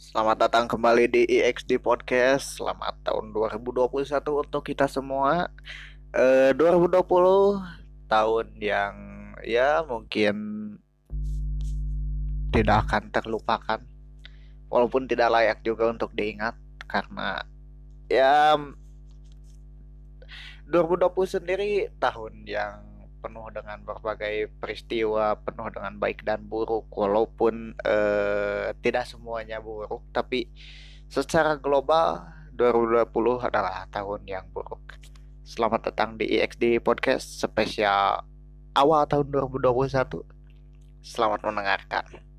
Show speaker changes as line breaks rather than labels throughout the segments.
Selamat datang kembali di EXD Podcast. Selamat tahun 2021 untuk kita semua. Eh 2020 tahun yang ya mungkin tidak akan terlupakan. Walaupun tidak layak juga untuk diingat karena ya 2020 sendiri tahun yang penuh dengan berbagai peristiwa, penuh dengan baik dan buruk, walaupun eh, tidak semuanya buruk, tapi secara global 2020 adalah tahun yang buruk. Selamat datang di EXD Podcast spesial awal tahun 2021. Selamat mendengarkan.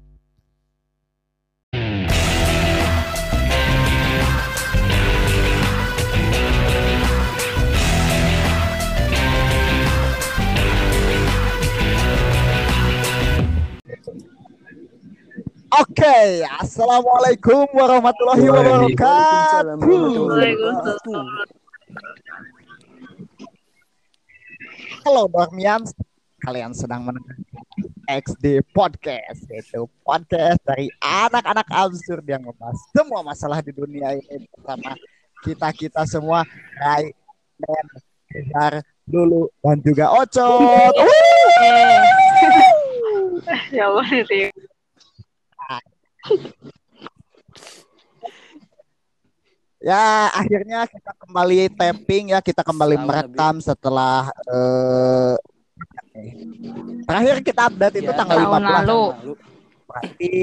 Oke, assalamualaikum warahmatullahi wabarakatuh. Halo Dormian, kalian sedang mendengar XD Podcast, yaitu podcast dari anak-anak absurd yang membahas semua masalah di dunia ini bersama kita kita semua, Rai, Dan, Cesar, Lulu, dan juga Ocot.
Ya Allah.
Ya, akhirnya kita kembali tapping ya, kita kembali
Setahun
merekam setelah eh terakhir kita update itu
Ya,
tanggal
tahun
15
lalu.
berarti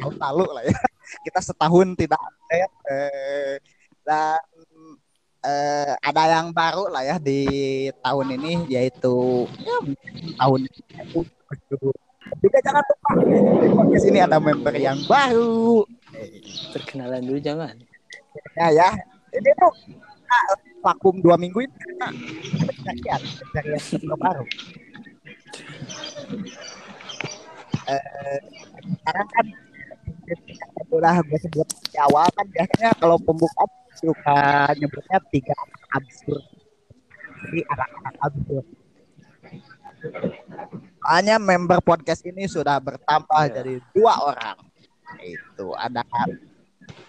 tahun lalu lah ya. Kita setahun tidak update eh, dan eh, ada yang baru lah ya di tahun ini yaitu ya tahun ini. Juga jangan lupa. Di podcast ini ada member yang baru.
Perkenalan dulu jangan.
ya ya. Ini tuh ah, vakum dua minggu ini karena pencarian pencarian baru. Eh, sekarang kan udah gue sebut di awal kan biasanya kalau pembukaan suka nyebutnya tiga absurd. Jadi anak-anak absurd hanya member podcast ini sudah bertambah
Ya.
jadi dua orang itu ada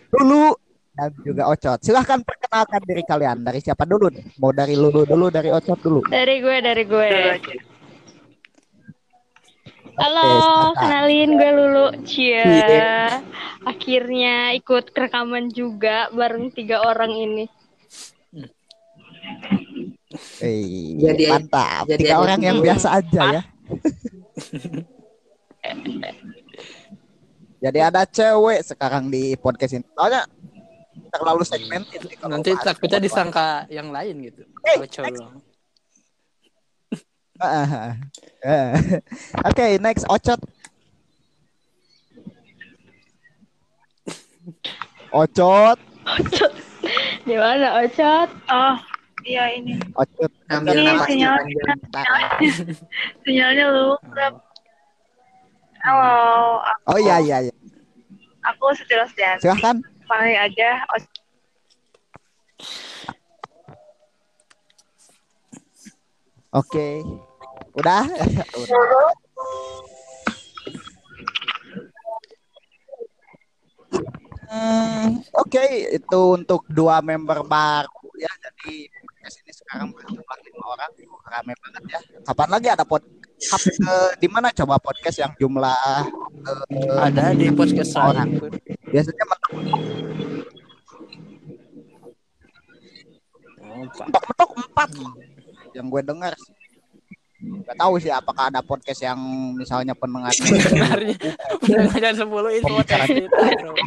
Lulu dan juga Ocot silahkan perkenalkan diri kalian dari siapa dulu nih mau dari Lulu dulu dari Ocot dulu
Dari gue, dari gue. Halo,
Oke, silakan.
kenalin gue Lulu. Cia.
Iya.
Akhirnya ikut rekaman juga bareng tiga orang ini.
Eh,
Jadi-
mantap.
jadi
Tiga
ada
orang yang biasa aja ya. jadi ada cewek sekarang di podcast ini. Soalnya terlalu segmented nih
Nanti takutnya disangka yang lain gitu.
Eh,
Kalau colong.
Ah, ah. Oke, next Ocot. Ocot,
Di mana, Ocot?
Oh, iya ini.
Ocot.
Ambil
Ini
napas
sinyal.
panjang.
Bentar.
Sinyalnya lu. Halo, aku,
Oh iya iya iya.
aku Siti Rosdian.
Silahkan.
Panggil aja. Oh,
Oke. Udah? Udah. Hmm, Oke, itu untuk dua member baru ya. Jadi podcast ini sekarang berjumlah lima orang, rame banget ya. Kapan lagi ada pod? eh, di mana coba podcast yang jumlah eh,
Ada di podcast
Orang. biasanya mentok
Oh, Pak.
mentok empat yang gue dengar. sih. Gak tahu sih apakah ada podcast yang misalnya pendengar
Sebenarnya pendengarnya 10 itu podcast kita, bro.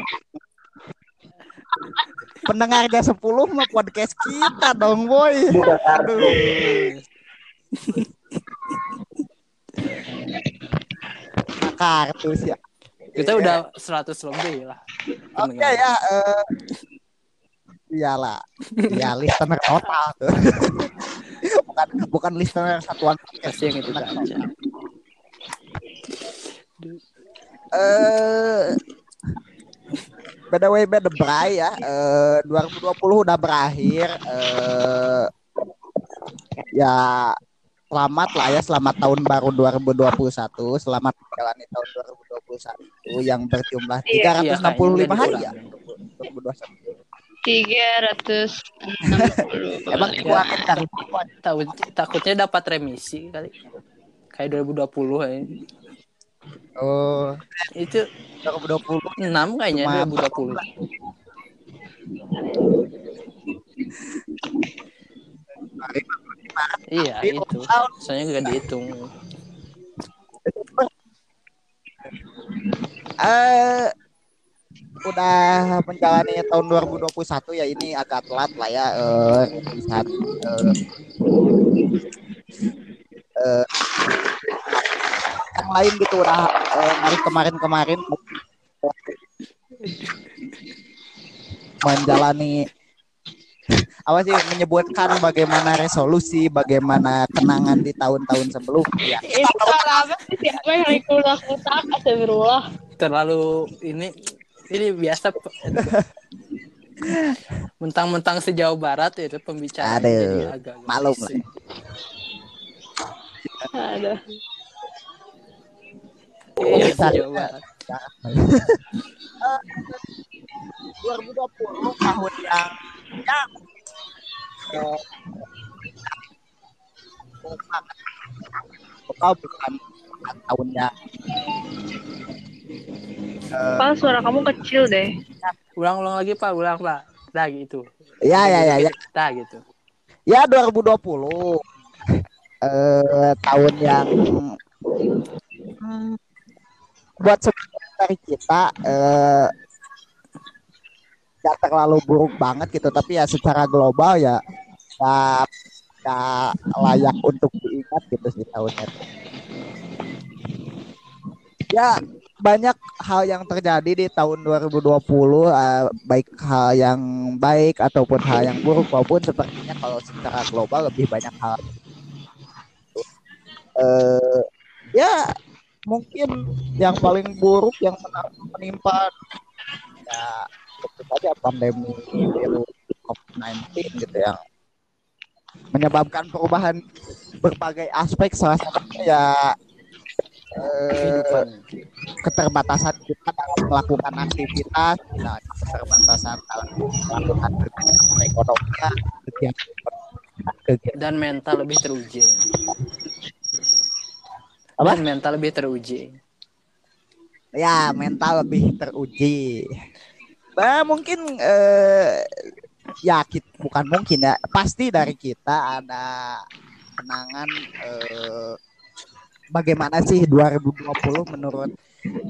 pendengarnya 10 mah podcast kita dong boy. Aduh. kartu sih.
Kita udah 100 lebih lah.
Oke
pendengar.
ya. eh, iyalah. Ya listener total tuh. bukan bukan listener satuan podcast.
Yang itu aja.
Eh by the way, by the Bray ya, eh 2020 udah berakhir. Eh ya selamat lah ya, selamat tahun baru 2021, selamat menjalani tahun 2021 yang berjumlah
Iya.
365
Iya, kayaknya
hari
udah
ya.
dikurangin.
2021.
Tiga ratus enam puluh.
Emang dikeluarin dari
Tahu takutnya dapat remisi kali. Kayak 2020 ya.
Oh
Itu
2020
6 kayaknya
Cuma
2020. Iya, itu. Soalnya gak dihitung.
eh udah menjalani tahun 2021 ya ini agak telat lah ya eh lihat eh, eh, yang lain gitu udah eh, dari kemarin-kemarin menjalani apa sih menyebutkan bagaimana resolusi, bagaimana kenangan di tahun-tahun sebelumnya.
Astagfirullah.
Terlalu ini ini biasa mentang-mentang sejauh barat itu pembicaraan
Aduh,
jadi agak
maklum lah.
Ada.
Iya, sejauh barat.
2020 tahun yang ya eh, bukan tahun yang eh,
Pak, suara kamu kecil deh.
Ulang-ulang lagi Pak, ulang Pak. Dah gitu.
ya ya ya ya
Dah gitu.
ya 2020 eh tahun yang hmm, buat sebagian dari kita eh terlalu buruk banget gitu. Tapi ya secara global ya ya layak untuk diingat gitu sih tahunnya. Ya banyak hal yang terjadi di tahun 2020 eh, baik hal yang baik ataupun hal yang buruk maupun sepertinya kalau secara global lebih banyak hal. Eh ya mungkin yang paling buruk yang mena- menimpa ya tentu saja pandemi virus COVID-19 gitu yang menyebabkan perubahan berbagai aspek salah satunya ya eh, keterbatasan kita dalam melakukan aktivitas, nah, keterbatasan dalam melakukan kegiatan perekonomian, kegiatan kegiatan
dan mental lebih teruji.
Apa?
Mental lebih teruji.
ya mental lebih teruji. Nah, mungkin eh, ya kit- bukan mungkin ya, pasti dari kita ada kenangan eh, bagaimana sih 2020 menurut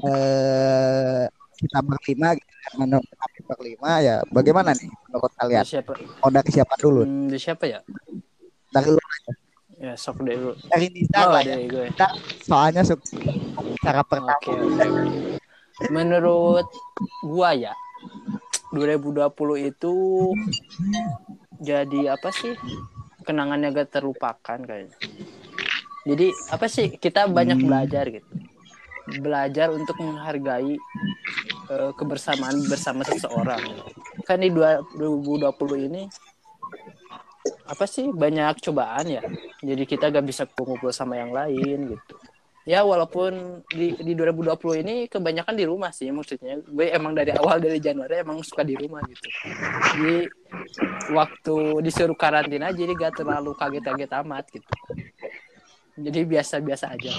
eh, kita berlima menurut kami berlima ya bagaimana nih menurut kalian?
Siapa?
Mau dari siapa dulu?
Hmm, dari siapa ya?
Dari lu,
Ya, sok deh dulu.
dari Nisa
Oh,
lah ya.
gue.
Soalnya su- cara pertama
Oke, oke. Menurut gua ya, 2020 itu jadi apa sih? Kenangannya gak terlupakan kayaknya. Jadi apa sih? Kita banyak
Hmm.
belajar gitu. Belajar untuk menghargai eh, kebersamaan bersama seseorang. Kan di dua- 2020 ini apa sih banyak cobaan ya. Jadi kita gak bisa kumpul sama yang lain gitu. Ya walaupun di di 2020 ini kebanyakan di rumah sih maksudnya. Gue emang dari awal dari Januari emang suka di rumah gitu. Jadi waktu disuruh karantina jadi gak terlalu kaget-kaget amat gitu. Jadi biasa-biasa aja.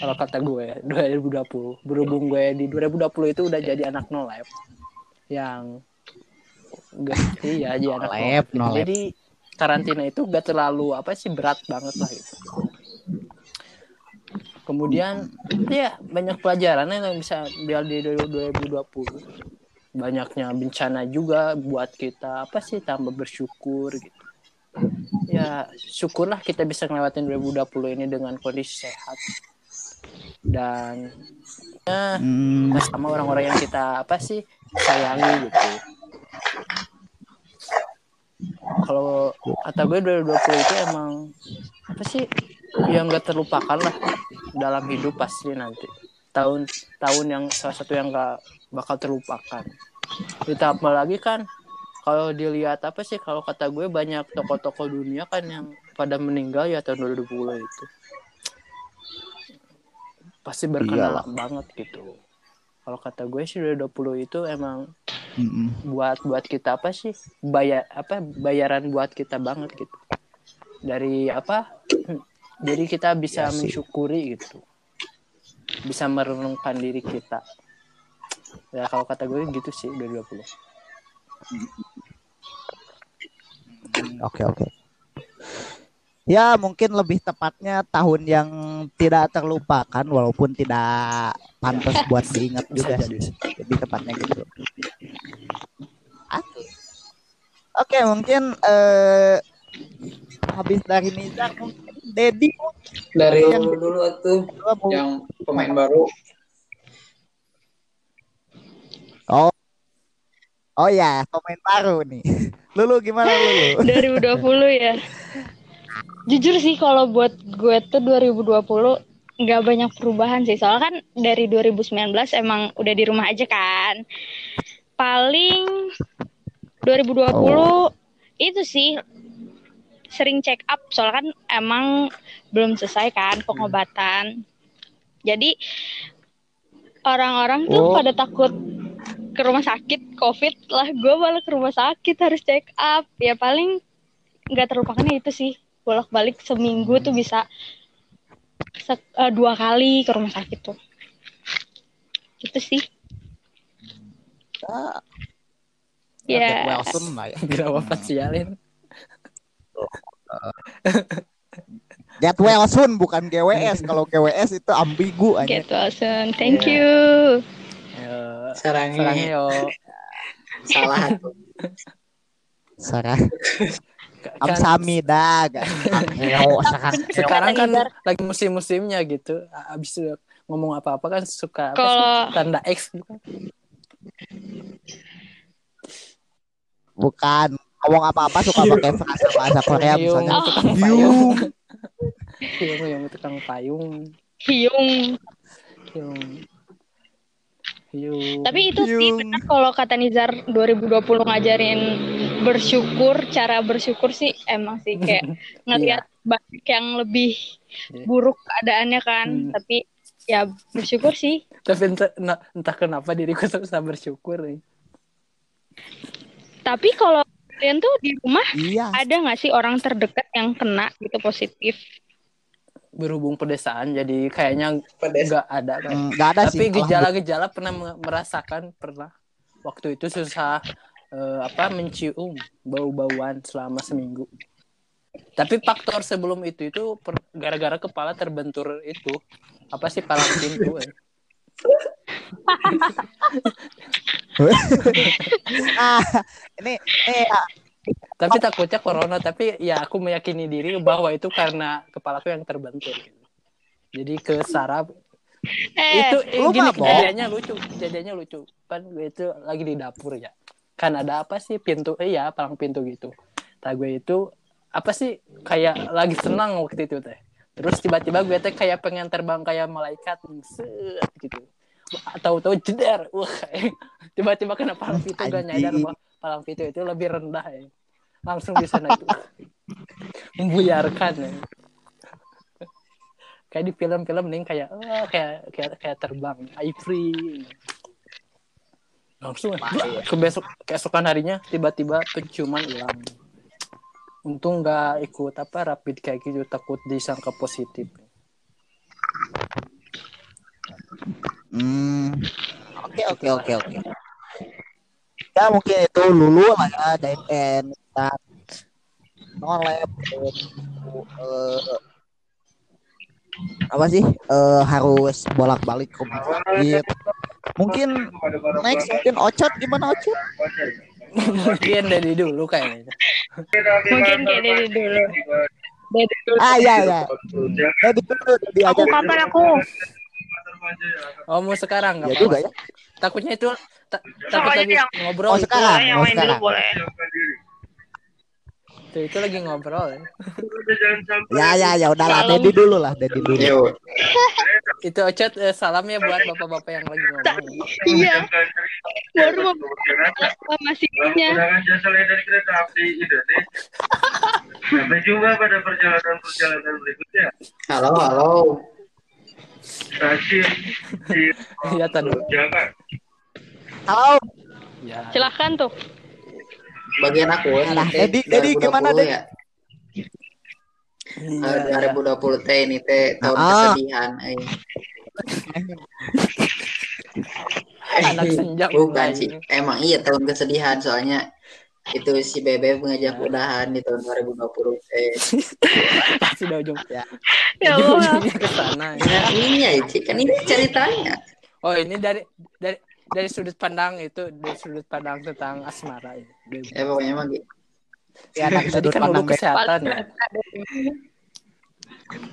Kalau kata gue 2020 berhubung gue di 2020 itu udah jadi anak no life yang gak iya jadi anak no
Lab,
life
no lab.
jadi karantina itu gak terlalu apa sih berat banget lah gitu kemudian ya banyak pelajaran yang bisa biar di 2020 banyaknya bencana juga buat kita apa sih tambah bersyukur gitu. Ya syukurlah kita bisa ngelewatin 2020 ini dengan kondisi sehat. Dan ya,
Hmm,
sama orang-orang yang kita apa sih sayangi gitu kalau kata gue 2020 itu emang apa sih? Yang gak terlupakan lah dalam hidup pasti nanti. Tahun tahun yang salah satu yang gak bakal terlupakan. Ditambah lagi kan kalau dilihat apa sih kalau kata gue banyak tokoh-tokoh dunia kan yang pada meninggal ya tahun 2020 itu. Pasti berkenalan banget gitu. Kalau kata gue sih 2020 itu emang
Mm-mm.
buat buat kita apa sih bayar apa bayaran buat kita banget gitu dari apa jadi kita bisa
sih.
mensyukuri gitu bisa merenungkan diri kita ya kalau kata gue gitu sih 2020
Oke oke. Ya mungkin lebih tepatnya tahun yang tidak terlupakan walaupun tidak pantas buat diingat juga sih. Lebih tepatnya gitu. Oke. Oke mungkin eh habis dari Nizar mungkin Dedi
Dari
Yang-
dulu tuh
mau
yang pemain baru.
Oh ya, pemain baru nih. Lulu gimana Lulu?
2020 ya. Jujur sih kalau buat gue tuh 2020 nggak banyak perubahan sih. Soalnya kan dari 2019 emang udah di rumah aja kan. Paling 2020 itu sih sering check up soalnya kan emang belum selesai kan pengobatan. Jadi orang-orang tuh
Oh.
pada takut ke rumah sakit covid lah gue malah ke rumah sakit harus check up. Ya paling nggak terlupakan itu sih bolak balik seminggu tuh bisa se- eh, dua kali ke rumah sakit tuh. Itu sih
Ah,
ya
Wilson lah ya.
Gila wafat sialin
Get well soon bukan GWS. Kalau GWS itu ambigu aja.
gitu Alson thank
Iya.
you
serangnya yo
salah tuh.
Sarah
Kan-
Amsamida kan.
Sekarang kan lagi musim-musimnya gitu abis itu ngomong apa-apa kan suka apa sih?
Kalau-
tanda X gitu.
Bukan. Ngomong apa-apa suka pakai frasa bahasa Korea
Hyung,
misalnya.
tukang
Hyung.
payung. Hyung yang tukang payung.
Hyung.
Hyung. Hyung.
Tapi itu sih
Hyung.
benar kalau kata Nizar 2020 ngajarin bersyukur cara bersyukur sih emang sih kayak ngeliat banyak yang lebih
Iya.
buruk keadaannya kan.
Hmm.
tapi ya bersyukur sih.
Tapi entah, entah kenapa diriku susah bersyukur nih
tapi kalau kalian tuh di rumah
Iya.
ada nggak sih orang terdekat yang kena gitu positif
berhubung pedesaan jadi kayaknya
Pedes.
nggak ada kan
Hmm, Nggak ada
tapi
sih.
gejala-gejala pernah me- merasakan pernah waktu itu susah eh, apa mencium bau-bauan selama seminggu tapi faktor sebelum itu itu gara-gara kepala terbentur itu apa sih palang pintu eh.
Ah, ini ini ah,
tapi takutnya corona tapi ya aku meyakini diri bahwa itu karena kepalaku yang terbentur jadi ke saraf
eh
itu eh, gini
mabok?
kejadiannya lucu kejadiannya lucu. Kan gue itu lagi di dapur ya. Kan ada apa sih pintu eh, iya palang pintu gitu. Tak gue itu apa sih kayak lagi senang waktu itu teh terus tiba-tiba gue teh kayak pengen terbang kayak malaikat set gitu. Wah, tahu-tahu jeder wah tiba-tiba kena palang pintu gak nyadar bahwa palang pintu itu lebih rendah ya. Langsung di sana itu. Membuyarkan ya. Kayak di film-film nih kayak oh, kayak kayak kayak terbang I free. Langsung ke besok keesokan harinya tiba-tiba penciuman hilang untung nggak ikut apa rapid kayak gitu takut disangka positif
Hmm. Oke oke oke oke. Ya mungkin itu lulu lah ya dan dan nolep eh, apa sih eh, harus bolak balik ke rumah sakit. Mungkin next mungkin Ocot gimana Ocot?
Mungkin dari dulu kayaknya
mungkin kayak dari dulu dari dulu
Ah iya iya. Jadi dulu.
Aku kapan aku?
oh mau sekarang nggak
Ya juga ya.
takutnya itu ta- takut lagi ngobrol
Oh, sekarang.
Yang
Oh,
main dulu
sekarang.
boleh.
Itu, itu lagi ngobrol ya.
Ya ya ya udahlah. Dedi dulu lah Dedi dulu.
Yuk.
itu ocet eh, salam ya buat bapak-bapak yang lagi ngomong
iya baru mau masih punya
Menggunakan jasa lain dari kereta api Indonesia. Sampai jumpa pada perjalanan-perjalanan berikutnya.
Halo, halo.
Rajin.
Iya tadi.
Halo,
Ya.
Silahkan tuh.
Bagian aku ini
Nah, Dedi
2020
gimana, Dedi?
ya.
Iya,
Eh,
iya.
2020 teh ini teh tahun
Ah.
kesedihan. eh.
Anak senja
Bukan sih. Emang iya tahun kesedihan soalnya itu si Bebe mengajak
Ya.
udahan di tahun 2020 eh
Sudah ujung.
Ya Allah.
Ujung-ujungnya ke sana. ya.
Ini ya kan ini ceritanya
Oh, ini dari dari dari sudut pandang itu dari sudut pandang tentang asmara ini.
ya pokoknya mah gitu.
ya dari
Tadi
sudut
kan lulu kesehatan ya.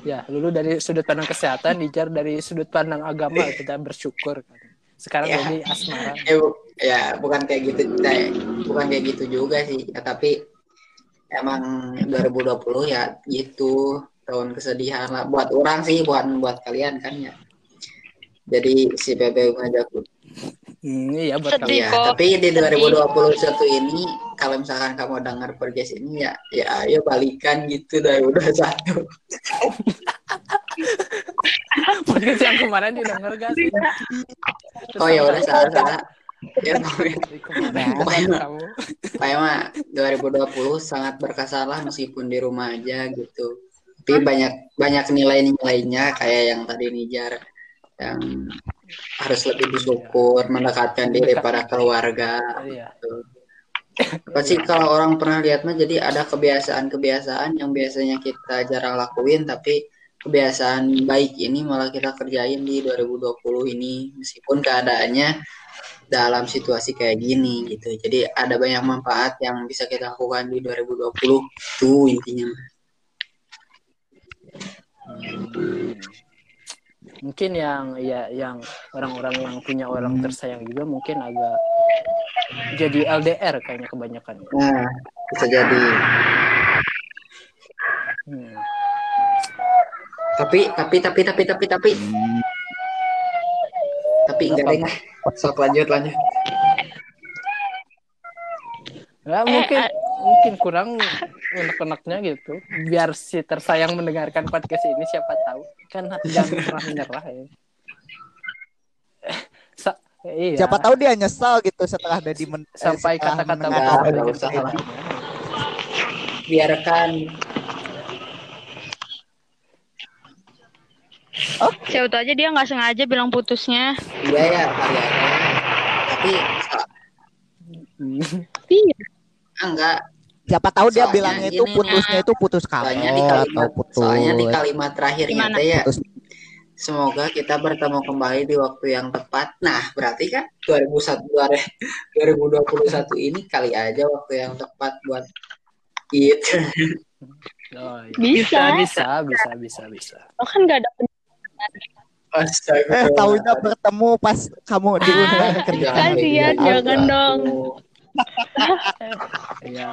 Ya, lulu dari sudut pandang kesehatan, Dijar dari sudut pandang agama kita bersyukur. Sekarang
Ya.
jadi asmara.
Eh, bu- ya bukan kayak gitu kayak bukan kayak gitu juga sih ya, tapi emang 2020 ya gitu tahun kesedihan lah buat orang sih bukan buat kalian kan ya jadi si Bebe ngajak
Hmm, iya buat
Sedih.
kalian.
ya tapi di 2021 ini kalau misalkan kamu dengar podcast ini ya ya ayo balikan gitu dari udah satu
Podcast yang kemarin didengar gak sih?
oh ya udah salah salah ya pokoknya
Di kemarin
Pokoknya-
kamu.
Pokoknya mah 2020 sangat berkesan lah meskipun di rumah aja gitu. Tapi banyak banyak nilai-nilainya kayak yang tadi Nijar yang harus lebih bersyukur, mendekatkan diri pada keluarga.
Iya.
Pasti kalau orang pernah lihat mah jadi ada kebiasaan-kebiasaan yang biasanya kita jarang lakuin tapi kebiasaan baik ini malah kita kerjain di 2020 ini meskipun keadaannya dalam situasi kayak gini gitu. Jadi ada banyak manfaat yang bisa kita lakukan di 2020 itu intinya.
Mungkin yang ya yang orang-orang yang punya orang tersayang juga mungkin agak jadi LDR kayaknya kebanyakan.
Nah, bisa jadi.
Hmm.
Tapi tapi tapi tapi tapi tapi tapi enggak deh. Sok lanjut lanjut.
Ya, mungkin mungkin kurang unek-uneknya gitu. Biar si tersayang mendengarkan podcast ini siapa tahu. Kan jangan pernah menyerah ya. Sa- iya.
Siapa tahu dia nyesal gitu setelah Dedi men eh,
sampai kata-kata dari kesalahannya.
Biarkan
Siapa tahu aja dia nggak sengaja bilang putusnya.
iya ya kali. Tapi so-
Iya.
enggak
Siapa tahu dia
Soalnya
bilangnya itu putusnya itu putus kantor atau putus
soalnya di kalimat terakhirnya
Gimana?
teh ya
putus
semoga kita bertemu kembali di waktu yang tepat nah berarti kan 2001 2021 ini kali aja waktu yang tepat buat gitu
Oh, iya.
Bisa.
bisa, bisa, bisa, bisa.
Lo kan nggak ada
Astaga.
eh tahunya bertemu pas kamu diundang
Ah,
kerja
Kasihan,
gitu.
jangan dong.
Ya.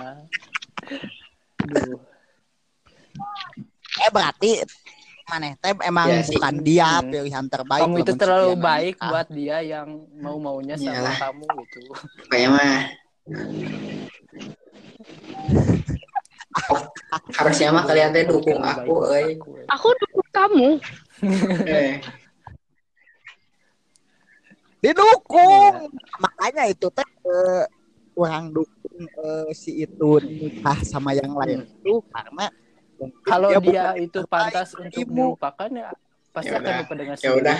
Duh.
eh berarti mana teh emang
Ya sih.
bukan dia
Hmm.
pilihan terbaik
Kamu itu terlalu baik
nikah.
buat dia yang mau maunya sama
Iyalah.
kamu gitu.
Kayaknya mah harusnya mah kalian teh dukung aku euy.
aku, ya.
Aku dukung kamu.
Eh,
didukung
Iya.
makanya itu teh eh, orang dukung eh, si itu nikah sama yang lain itu karena
Kalau dia,
bukan
itu pantas untuk
bagimu.
melupakan ya pasti
Ya
akan
udah.
lupa dengan
Ya udah.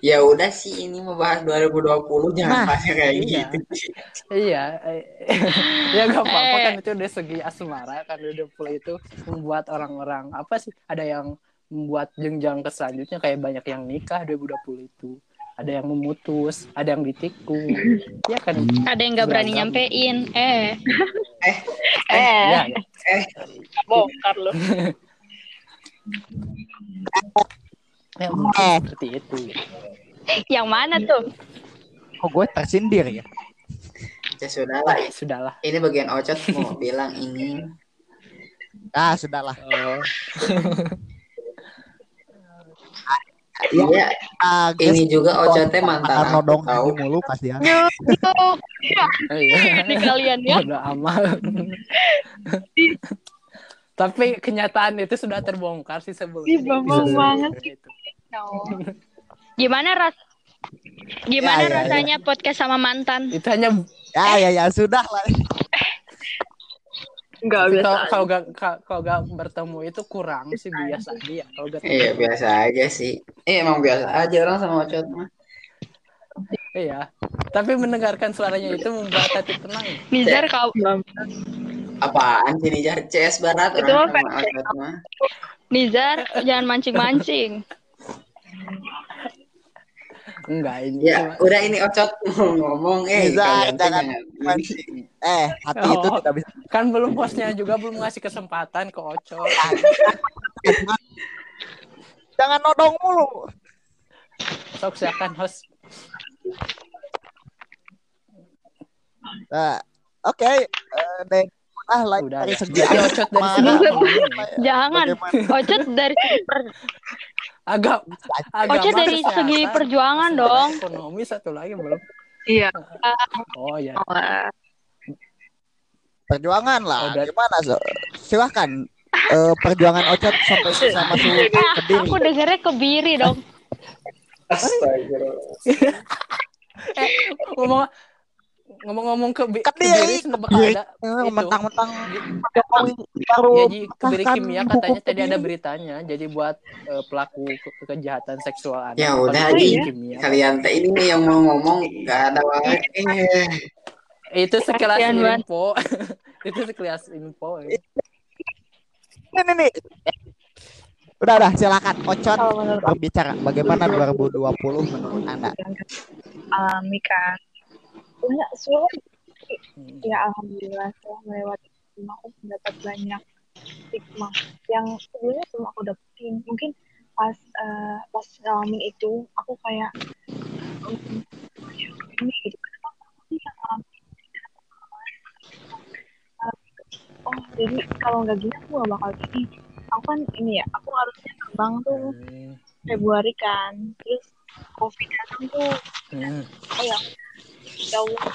ya udah sih ini membahas 2020 jangan
Nah,
bahasnya kayak
iya.
gitu.
Iya, eh, ya gak apa-apa
Eh.
kan itu dari segi asmara kan udah pula itu membuat orang-orang apa sih ada yang membuat jenjang ke selanjutnya kayak banyak yang nikah 2020 itu ada yang memutus ada yang ditikung ya kan
Ada yang nggak berani
Beragam.
nyampein. Eh.
Eh.
Eh.
ya, ya.
Bongkar lu.
ya
Eh.
seperti itu
Yang mana tuh?
kok gue tersindir ya
Ya sudah lah.
ya sudahlah
Ini bagian Ocot mau bilang ini
ah sudahlah
oh,
Iya,
guys,
ini juga
makan
mantan aku
nodong
tahu.
mulu kasihan
Yuk,
iya.
Ini kalian ya.
udah amal tapi kenyataan itu sudah terbongkar sih sebelumnya
Ih, banget.
seperti itu.
No. Gimana ras Gimana
Ya, ya, ya.
rasanya podcast sama mantan?
Itu hanya
Ya ya ya sudah lah.
Enggak biasa.
kalau kalau gak ka- kalau gak bertemu itu kurang sih biasa dia. Kalau gak
Iya biasa aja sih. Eh emang biasa aja orang sama Ocot mah.
Iya. Tapi mendengarkan suaranya itu membuat hati tenang.
Nizar kau
Apaan sih nih Jar? CS Barat
Itu mah.
Nizar jangan mancing-mancing.
Enggak ini.
Ya udah ini Ocot ngomong eh tuh
jangan mancing. Eh hati
Oh.
itu tidak bisa.
Kan belum bosnya juga belum ngasih kesempatan ke Oco.
Jangan nodong mulu.
Sok silakan host.
Nah, oke. eh, dan ah lain
Udah
dari
ya.
segi
Jadi Ocot dari segi.
Jangan. Ocet dari
Agak agama
Ocet dari
kesehatan,
segi perjuangan dong.
Ekonomi satu lagi belum.
Iya.
Oh ya.
Perjuangan lah.
Oh, berarti-
Gimana so? Silahkan eh, perjuangan Ocot sampai bisa masuk ke diri.
Aku dengernya kebiri dong.
Astagfirullah.
Eh, ngomong ngomong-ngomong ke
Kan
kebiri
ini
bakal
kebiri.
ada itu.
mentang-mentang Jokowi baru
Ya, Ji, kebiri kimia katanya tadi ada beritanya. Jadi buat eh, pelaku ke- kejahatan seksual anak.
Ya udah, Ji.
kimia.
Kalian teh ini nih yang mau ngomong gak ada. Eh,
Itu sekilas info. itu sekilas info. ya.
Nih. Udah, udah, silakan
aku
berbicara bagaimana 2020 menurut Anda.
alami kan. Banyak sulit.
Hmm.
Ya alhamdulillah setelah melewati semua aku mendapat banyak stigma yang sebelumnya belum aku dapetin. Mungkin pas eh, pas ngalamin itu aku kayak "Hmm, ini gitu kenapa aku sih yang ngalamin ini? Oh jadi kalau nggak gini aku gak bakal gini aku kan ini ya aku harusnya terbang tuh. Februari kan terus covid datang tuh
Hmm.
oh ya Allah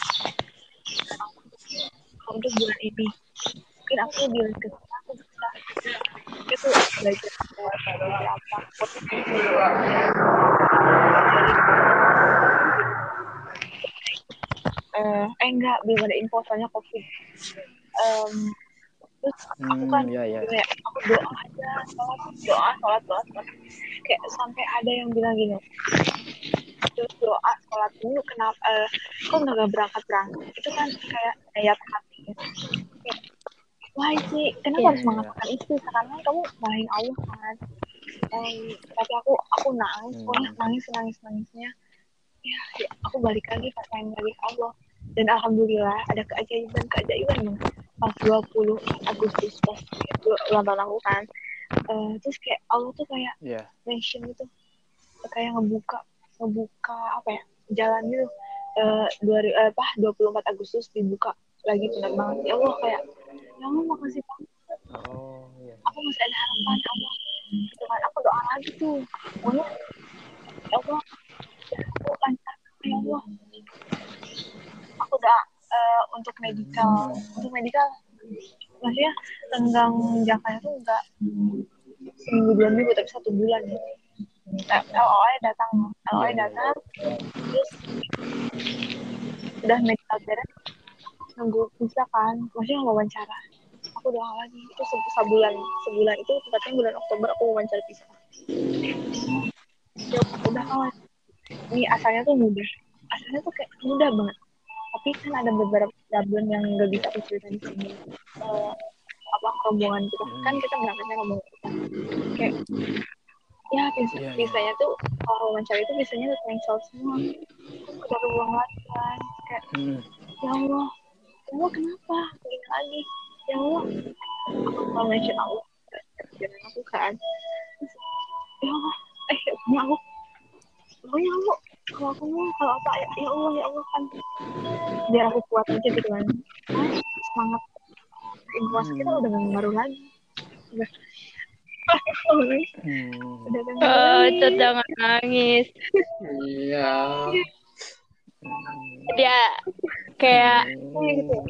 untuk bulan ini. Mungkin aku bilang ke aku bisa itu belajar beberapa eh eh enggak belum ada info soalnya covid. Em, terus aku kan
Hmm, ya, ya.
kayak aku doa aja sholat doa sholat doa sholat. Kayak sampai ada yang bilang gini terus doa sholat dulu kenapa eh, kok nggak berangkat berangkat itu kan kayak ayat hati kayak wah sih kenapa
Iya,
harus
iya.
mengatakan itu? Karena kamu malahin Allah kan. Em, tapi aku aku nangis
Hmm.
nangis nangis nangisnya. Ya, ya aku balik lagi pas main lagi Allah dan alhamdulillah ada keajaiban keajaiban yang pas 20 Agustus pas ulang tahun aku kan. Eh, terus kayak Allah tuh kayak
Ya.
mention gitu kayak ngebuka ngebuka apa ya jalan gitu. Eh dua eh, apa 24 Agustus dibuka lagi penerbangan. Ya Allah kayak ya Allah makasih banget.
Oh, ya.
aku masih ada harapan ya Allah. Gitu kan aku doa lagi tuh. Pokoknya ya Allah aku lancar ya Allah udah eh, untuk medical. Untuk medical maksudnya tenggang jangkanya tuh enggak seminggu dua minggu tapi satu bulan ya. LOE datang LOE datang terus udah medical beres nunggu visa kan. Maksudnya wawancara. Aku doa lagi. Itu se- sebulan sebulan. Itu tepatnya bulan Oktober aku wawancara visa. Ya udah kawan. Ini asalnya tuh mudah. Asalnya tuh kayak mudah banget tapi kan ada beberapa problem yang nggak bisa aku ceritain di sini Eh, apa rombongan kita. Kan kita berangkatnya rombongan kita kayak ya bisa
Iya, iya.
bisanya tuh kalau wawancara itu biasanya udah cancel semua. Udah ruang lagi kan. Kayak
Hmm.
ya Allah ya Allah kenapa? Begini lagi. Ya Allah aku mau mention Allah. Jangan aku kan ya Allah eh ya Allah ya Allah kalau aku mau kalau apa ya, ya Allah ya Allah kan biar aku kuat aja gitu kan semangat informasi kita udah gak ngaruh lagi udah
Hmm.
udah gak ngaruh
Oh, jangan nangis.
Iya.
Dia kayak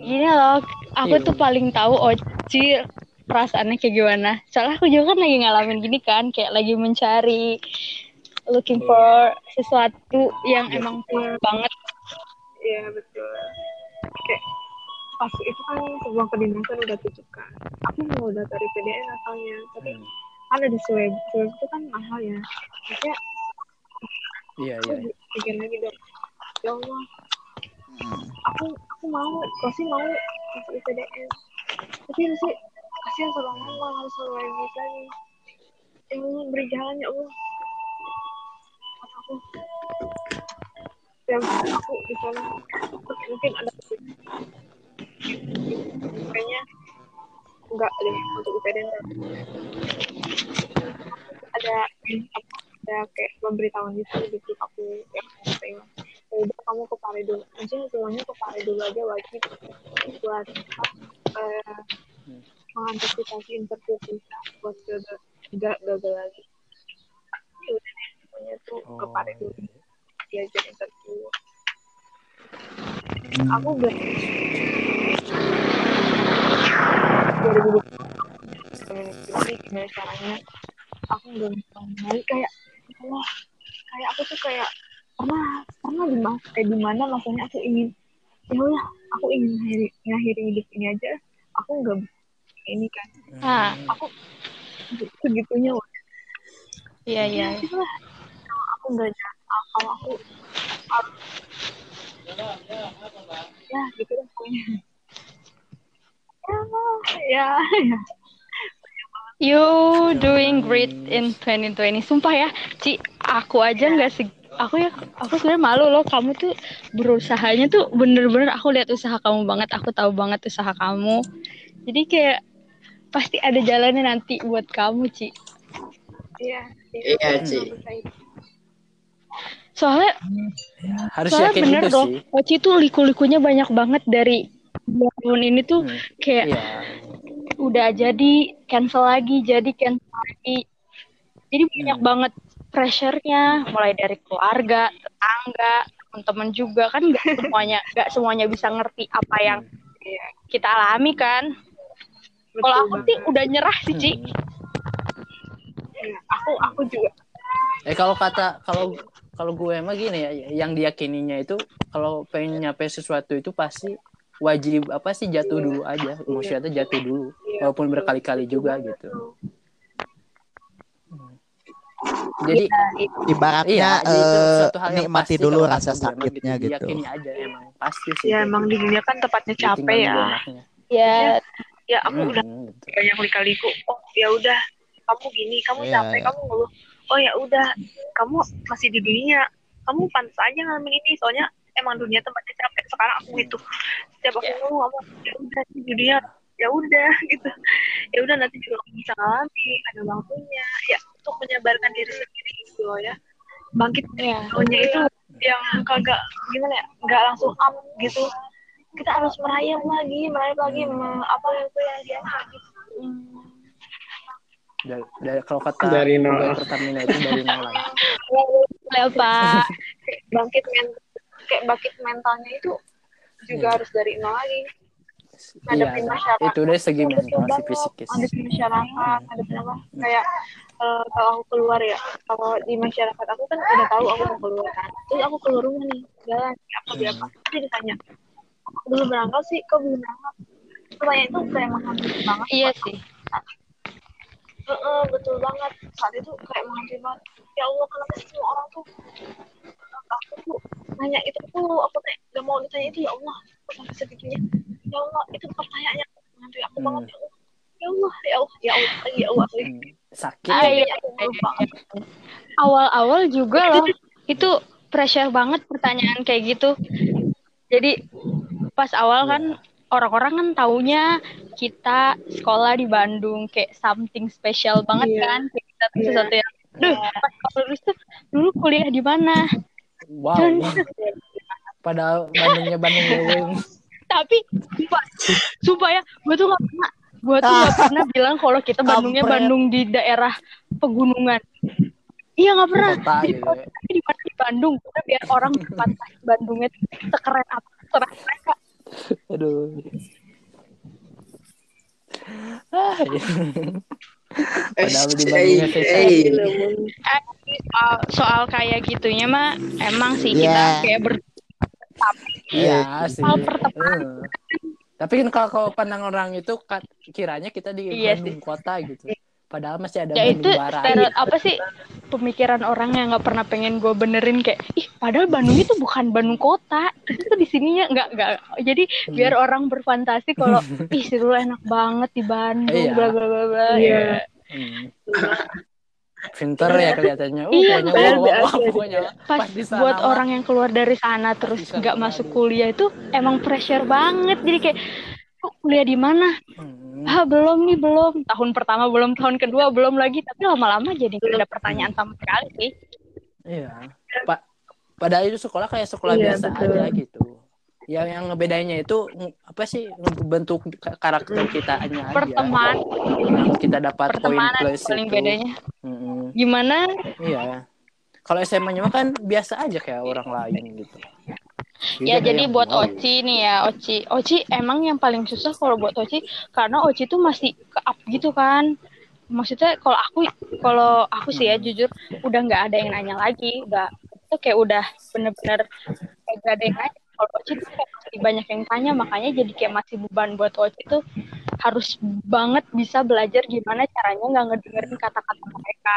gini loh, aku
Iya.
tuh paling tahu Oci perasaannya kayak gimana. Soalnya aku juga kan lagi ngalamin gini kan, kayak lagi mencari looking for sesuatu yang
Iya.
emang pure banget
Iya betul. Kayak pas itu kan sebuah kedinasan udah tutup kan. Aku mau daftar IPDN asalnya, tapi
Hmm.
kan ada swab. Swab itu kan mahal ya. Maksudnya
Iya, iya.
pikir lagi dong. Ya Allah,
Hmm.
aku aku mau, Rosi mau masuk IPDN. Tapi Rosi kasihan sama mama harus selalu lagi. Ya Allah, beri jalan ya Allah. Kata aku. Di sana mungkin ada kayaknya enggak deh untuk UPDN ada ada kayak pemberitahuan gitu gitu aku yang terima ya udah kamu ke Pare dulu. Aja semuanya ke Pare dulu aja wajib buat eh, mengantisipasi interview kita buat gagal gagal lagi. Ya udah semuanya tuh ke Pare
Oh,
dulu diajar interview aku belajar 2020 gimana caranya aku bisa balik kayak wah kayak aku tuh kayak pernah pernah di mas kayak di mana maksudnya aku ingin ya udah aku ingin ngakhiri, ngakhiri hidup ini aja aku nggak ini kan
ah
aku segitunya wah.
iya iya
ya aku nggak nyata kalau aku harus ya gitu deh pokoknya. Ya ya
You doing great in 2020. Sumpah ya, Ci, aku aja nggak seg aku ya aku sebenarnya malu loh. Kamu tuh berusahanya tuh bener-bener aku lihat usaha kamu banget aku tahu banget usaha kamu. Jadi kayak pasti ada jalannya nanti buat kamu Ci.
Iya
Iya, Ci.
Soalnya
Harus
soalnya
yakin
bener
itu
loh
sih.
Oci tuh liku-likunya banyak banget dari tahun ini tuh
Hmm.
kayak
Iya.
udah jadi cancel lagi jadi cancel lagi jadi banyak
Hmm.
banget pressure-nya mulai dari keluarga tetangga teman-teman juga kan nggak semuanya nggak semuanya bisa ngerti apa yang kita alami kan kalau aku sih udah nyerah sih Ci
Hmm.
Aku aku juga
Eh kalau kata kalau kalau gue emang gini ya, yang diyakininya itu kalau pengen nyampe sesuatu itu pasti wajib apa sih jatuh dulu aja, maksudnya tuh jatuh dulu,
Iya,
walaupun berkali-kali juga gitu.
tuh.
Jadi
Ibaratnya
iya, jadi itu
eh,
suatu hal yang
nikmati
pasti
dulu rasa sakitnya gitu.
Diyakini aja emang pasti sih.
ya emang di
gitu.
dunia kan tempatnya
Jadi
capek ya
ya
ya aku
Hmm,
udah
gitu.
banyak lika-liku oh ya udah kamu gini kamu
Iya,
capek
iya.
kamu ngeluh oh ya udah. Kamu masih di dunia. Kamu pantas aja ngalamin ini. Soalnya emang dunia tempatnya capek. Sekarang aku gitu. Setiap aku ngeluh kamu ya udah di dunia. Ya udah gitu. Ya udah nanti juga kamu bisa ngalami ada waktunya. Ya untuk menyabarkan diri sendiri gitu loh ya. Bangkit
ya
tahunnya itu yang kagak gimana ya nggak langsung up gitu. Kita harus merayap lagi merayap lagi me- apa itu yang dia gitu.
Dari, dari kalau kata
Dari nol.
Pertamina itu dari nol lagi.
boleh pak
kayak bangkit men kayak bangkit mentalnya itu juga
Iya.
harus dari nol lagi
Iya,
ngadepin masyarakat
itu dari segi mental
banget.
fisikis.
ngadepin masyarakat ngadepin apa kayak eh, kalau aku keluar ya kalau di masyarakat aku kan udah tahu aku mau keluar kan terus aku keluar rumah nih jalan apa di apa pasti ditanya belum berangkat sih kok belum berangkat pertanyaan itu kayak menghampiri banget
iya sih
Heeh, betul banget. Saat itu kayak menghampiri banget. Ya Allah kenapa sih semua orang tuh aku tuh nanya itu tuh aku teh gak mau ditanya itu ya Allah aku sampai segitunya. Ya Allah itu pertanyaan yang menghampiri aku
Hmm.
banget ya Allah. Ya Allah ya Allah ya Allah ya Allah
Hmm, sakit.
Ah,
ya.
banget
awal-awal juga loh itu pressure banget pertanyaan kayak gitu. Jadi pas awal kan orang-orang kan taunya kita sekolah di Bandung kayak something special banget
Iya.
kan kayak kita tuh
Iya.
sesuatu yang Duh, pas kalau lulus tuh dulu kuliah di mana
Wow.
Dan-
Padahal Bandungnya Bandung doang.
tapi sumpah, sumpah ya gue tuh gak pernah gue tuh gak pernah bilang kalau kita Bandungnya
Kampret.
Bandung di daerah pegunungan iya gak pernah
gitu
kalau
ya.
kita di mana di Bandung karena biar orang pantas Bandungnya sekeren apa terserah mereka
Aduh. Ah, iya.
Eh,
Padahal di
eh, eh,
soal, soal kayak gitunya mah emang sih
Iya.
kita kayak ber
Iya sih.
Hal pertemanan.
Eh. Tapi kan kalau, kalau pandang orang itu kiranya kita di
Iya
Bandung kota gitu. Padahal masih ada
ya itu
Barat.
stereo- apa sih pemikiran orang yang nggak pernah pengen gue benerin kayak ih padahal Bandung itu bukan Bandung kota kita tuh di sininya nggak nggak jadi
Hmm.
biar orang berfantasi kalau ih dulu enak banget di Bandung
Iya.
bla bla bla bla
Iya.
ya.
Hmm. Pinter ya kelihatannya. Uh,
Iya,
pokoknya wah, wah, pokoknya
pas
pas sana
buat orang yang keluar dari sana terus nggak masuk kuliah itu emang pressure banget jadi kayak "Lu kuliah di mana
Hmm.
ah belum nih belum tahun pertama belum tahun kedua belum lagi tapi lama-lama jadi nggak ada pertanyaan sama sekali sih
Iya. Pa padahal itu sekolah kayak sekolah
Iya,
biasa
betul.
aja gitu. Yang yang ngebedainnya itu apa sih ngebentuk ka- karakter kita aja.
pertemanan
Yang kita dapat poin
pertemanan
plus
paling
itu.
bedanya
Mm-mm.
gimana
Iya. Kalau SMA-nya kan biasa aja kayak orang lain gitu.
Ya
Beda
jadi
yang
buat
wow.
Oci nih ya Oci. Oci emang yang paling susah kalau buat Oci karena Oci tuh masih ke up gitu kan. Maksudnya kalau aku kalau aku sih ya jujur udah nggak ada yang nanya lagi. Udah itu kayak udah bener-bener kayak gak ada yang nanya. Kalau Oci tuh kayak masih banyak yang tanya makanya jadi kayak masih beban buat Oci tuh harus banget bisa belajar gimana caranya nggak ngedengerin kata-kata mereka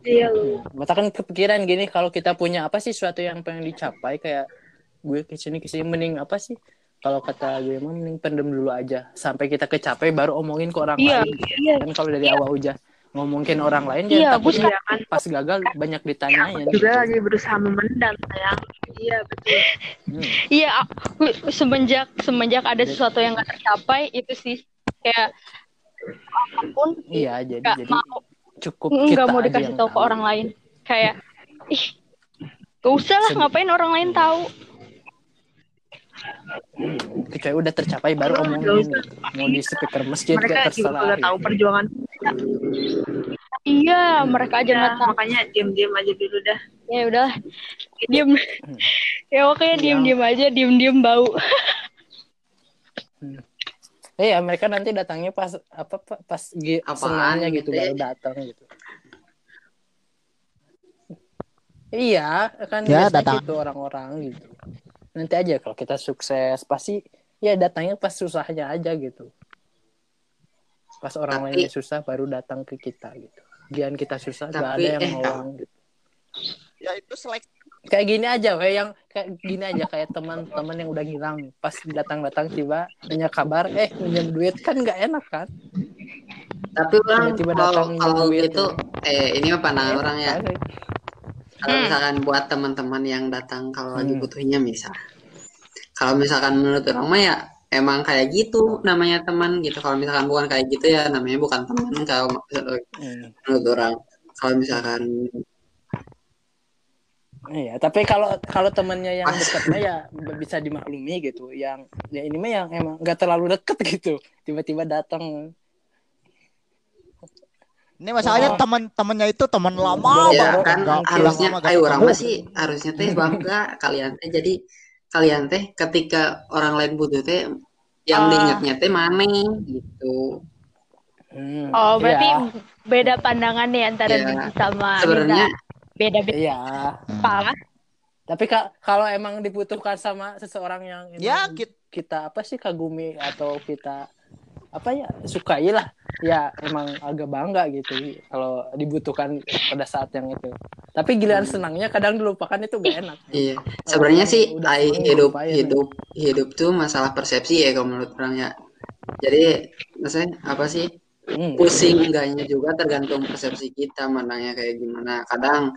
Iya lu.
Mata kan kepikiran gini kalau kita punya apa sih suatu yang pengen dicapai kayak gue ke sini ke sini mending apa sih kalau kata gue mah mending pendem dulu aja sampai kita kecapai baru omongin ke orang
Iya,
lain
iya.
kan kalau dari awal udah ngomongin orang lain
Iya,
ya takut
Iya kan.
pas gagal banyak ditanyain
Juga
gitu.
lagi berusaha memendam sayang. Iya betul.
Hmm.
Iya, aku semenjak semenjak ada sesuatu yang gak tercapai itu sih kayak apa pun
iya jadi jadi
mau
cukup
nggak
kita
mau
aja
dikasih tahu ke orang lain. Kayak ih, gak usah lah ngapain orang lain tahu.
kecuali udah tercapai baru omongin gitu. mau di speaker masjid
Mereka juga
terserah
udah tahu
gitu.
perjuangan.
Iya, mereka aja
Ya,
nggak tahu.
makanya diam-diam aja dulu dah.
Ya udahlah, diem. ya oke, diem diem aja, diem diem bau.
Eh ya mereka nanti datangnya pas apa pa- pas senangnya gitu
gitu ya?
baru datang gitu. Iya, kan
Ya,
biasanya
datang.
gitu orang-orang gitu. Nanti aja kalau kita sukses pasti ya datangnya pas susahnya aja gitu. Pas orang
Tapi-
lainnya susah baru datang ke kita gitu. Gian kita susah gak ada
Tapi,
yang
eh,
nolong gitu.
Ya itu selek.
Kayak gini aja, kayak yang kayak gini aja kayak teman-teman yang udah ngilang pas datang-datang tiba nanya kabar, eh minjem duit kan nggak enak kan?
Tapi orang
Tiba-tiba
kalau
datang
kalau
duit
gitu eh ini mah pandangan orang ya.
Kan?
Kalau
Hmm.
misalkan buat teman-teman yang datang kalau lagi
Hmm.
butuhnya misal. Kalau misalkan menurut orang mah ya emang kayak gitu namanya teman gitu. Kalau misalkan bukan kayak gitu ya namanya bukan teman kalau
Hmm.
menurut orang. Kalau misalkan
Iya, tapi kalau kalau temennya yang mah ya bisa dimaklumi gitu. Yang ya ini mah yang emang nggak terlalu deket gitu. Tiba-tiba datang.
Ini masalahnya
Oh.
teman-temannya itu teman lama
ya
banget.
kan
Nggak-
harusnya
lama nggak
ayo orang
ketemu.
mah sih harusnya teh bangga kalian teh jadi kalian teh ketika orang lain butuh teh yang
Ah.
diingatnya teh mana gitu.
Hmm,
Oh, berarti
iya,
beda pandangan nih antara
Iya.
Didi sama
Sebenarnya
Nina. Beda-beda
iya.
apa?
Tapi ka- kalau emang dibutuhkan sama seseorang yang
Ya, kit-
kita apa sih kagumi atau kita apa ya sukai lah ya emang agak bangga gitu kalau dibutuhkan pada saat yang itu tapi giliran senangnya kadang dilupakan itu gak enak
Iya, sebenarnya sih
udah seneng
hidup
lupain.
hidup hidup tuh masalah persepsi ya kalau menurut orang ya. Jadi maksudnya apa sih
Hmm.
pusing enggaknya juga tergantung persepsi kita mandangnya kayak gimana. Kadang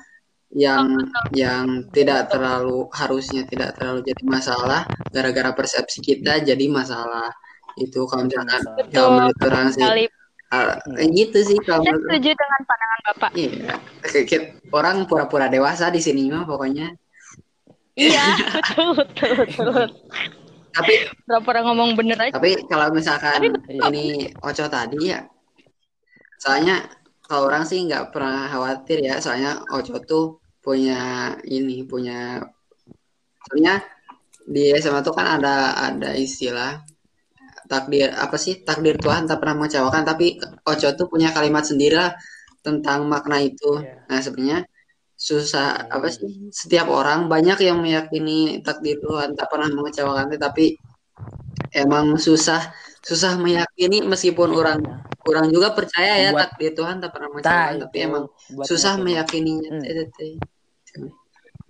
yang yang tidak terlalu harusnya tidak terlalu jadi masalah gara-gara persepsi kita jadi masalah. Itu kalau misalkan kalau menurut orang sih. kayak gitu sih kalau
saya setuju dengan pandangan Bapak.
iya. Orang pura-pura dewasa di sini mah pokoknya.
Iya, betul, betul, betul.
tapi
Pura-pura ngomong bener aja.
Tapi kalau misalkan
Iya.
ini Oco tadi ya, soalnya kalau orang sih nggak pernah khawatir ya, soalnya Oco tuh punya ini, punya, soalnya di SMA tuh kan ada ada istilah takdir apa sih takdir Tuhan tak pernah mengecewakan, tapi Oco tuh punya kalimat sendiri lah tentang makna itu.
Iya.
Nah, sebenarnya susah apa sih? Setiap orang banyak yang meyakini takdir Tuhan tak pernah mengecewakan, tapi emang susah susah meyakini meskipun orang orang juga percaya ya
Buat-
takdir Tuhan tak pernah
Nah,
mengecewakan, tapi emang susah meyakininya.
Hmm.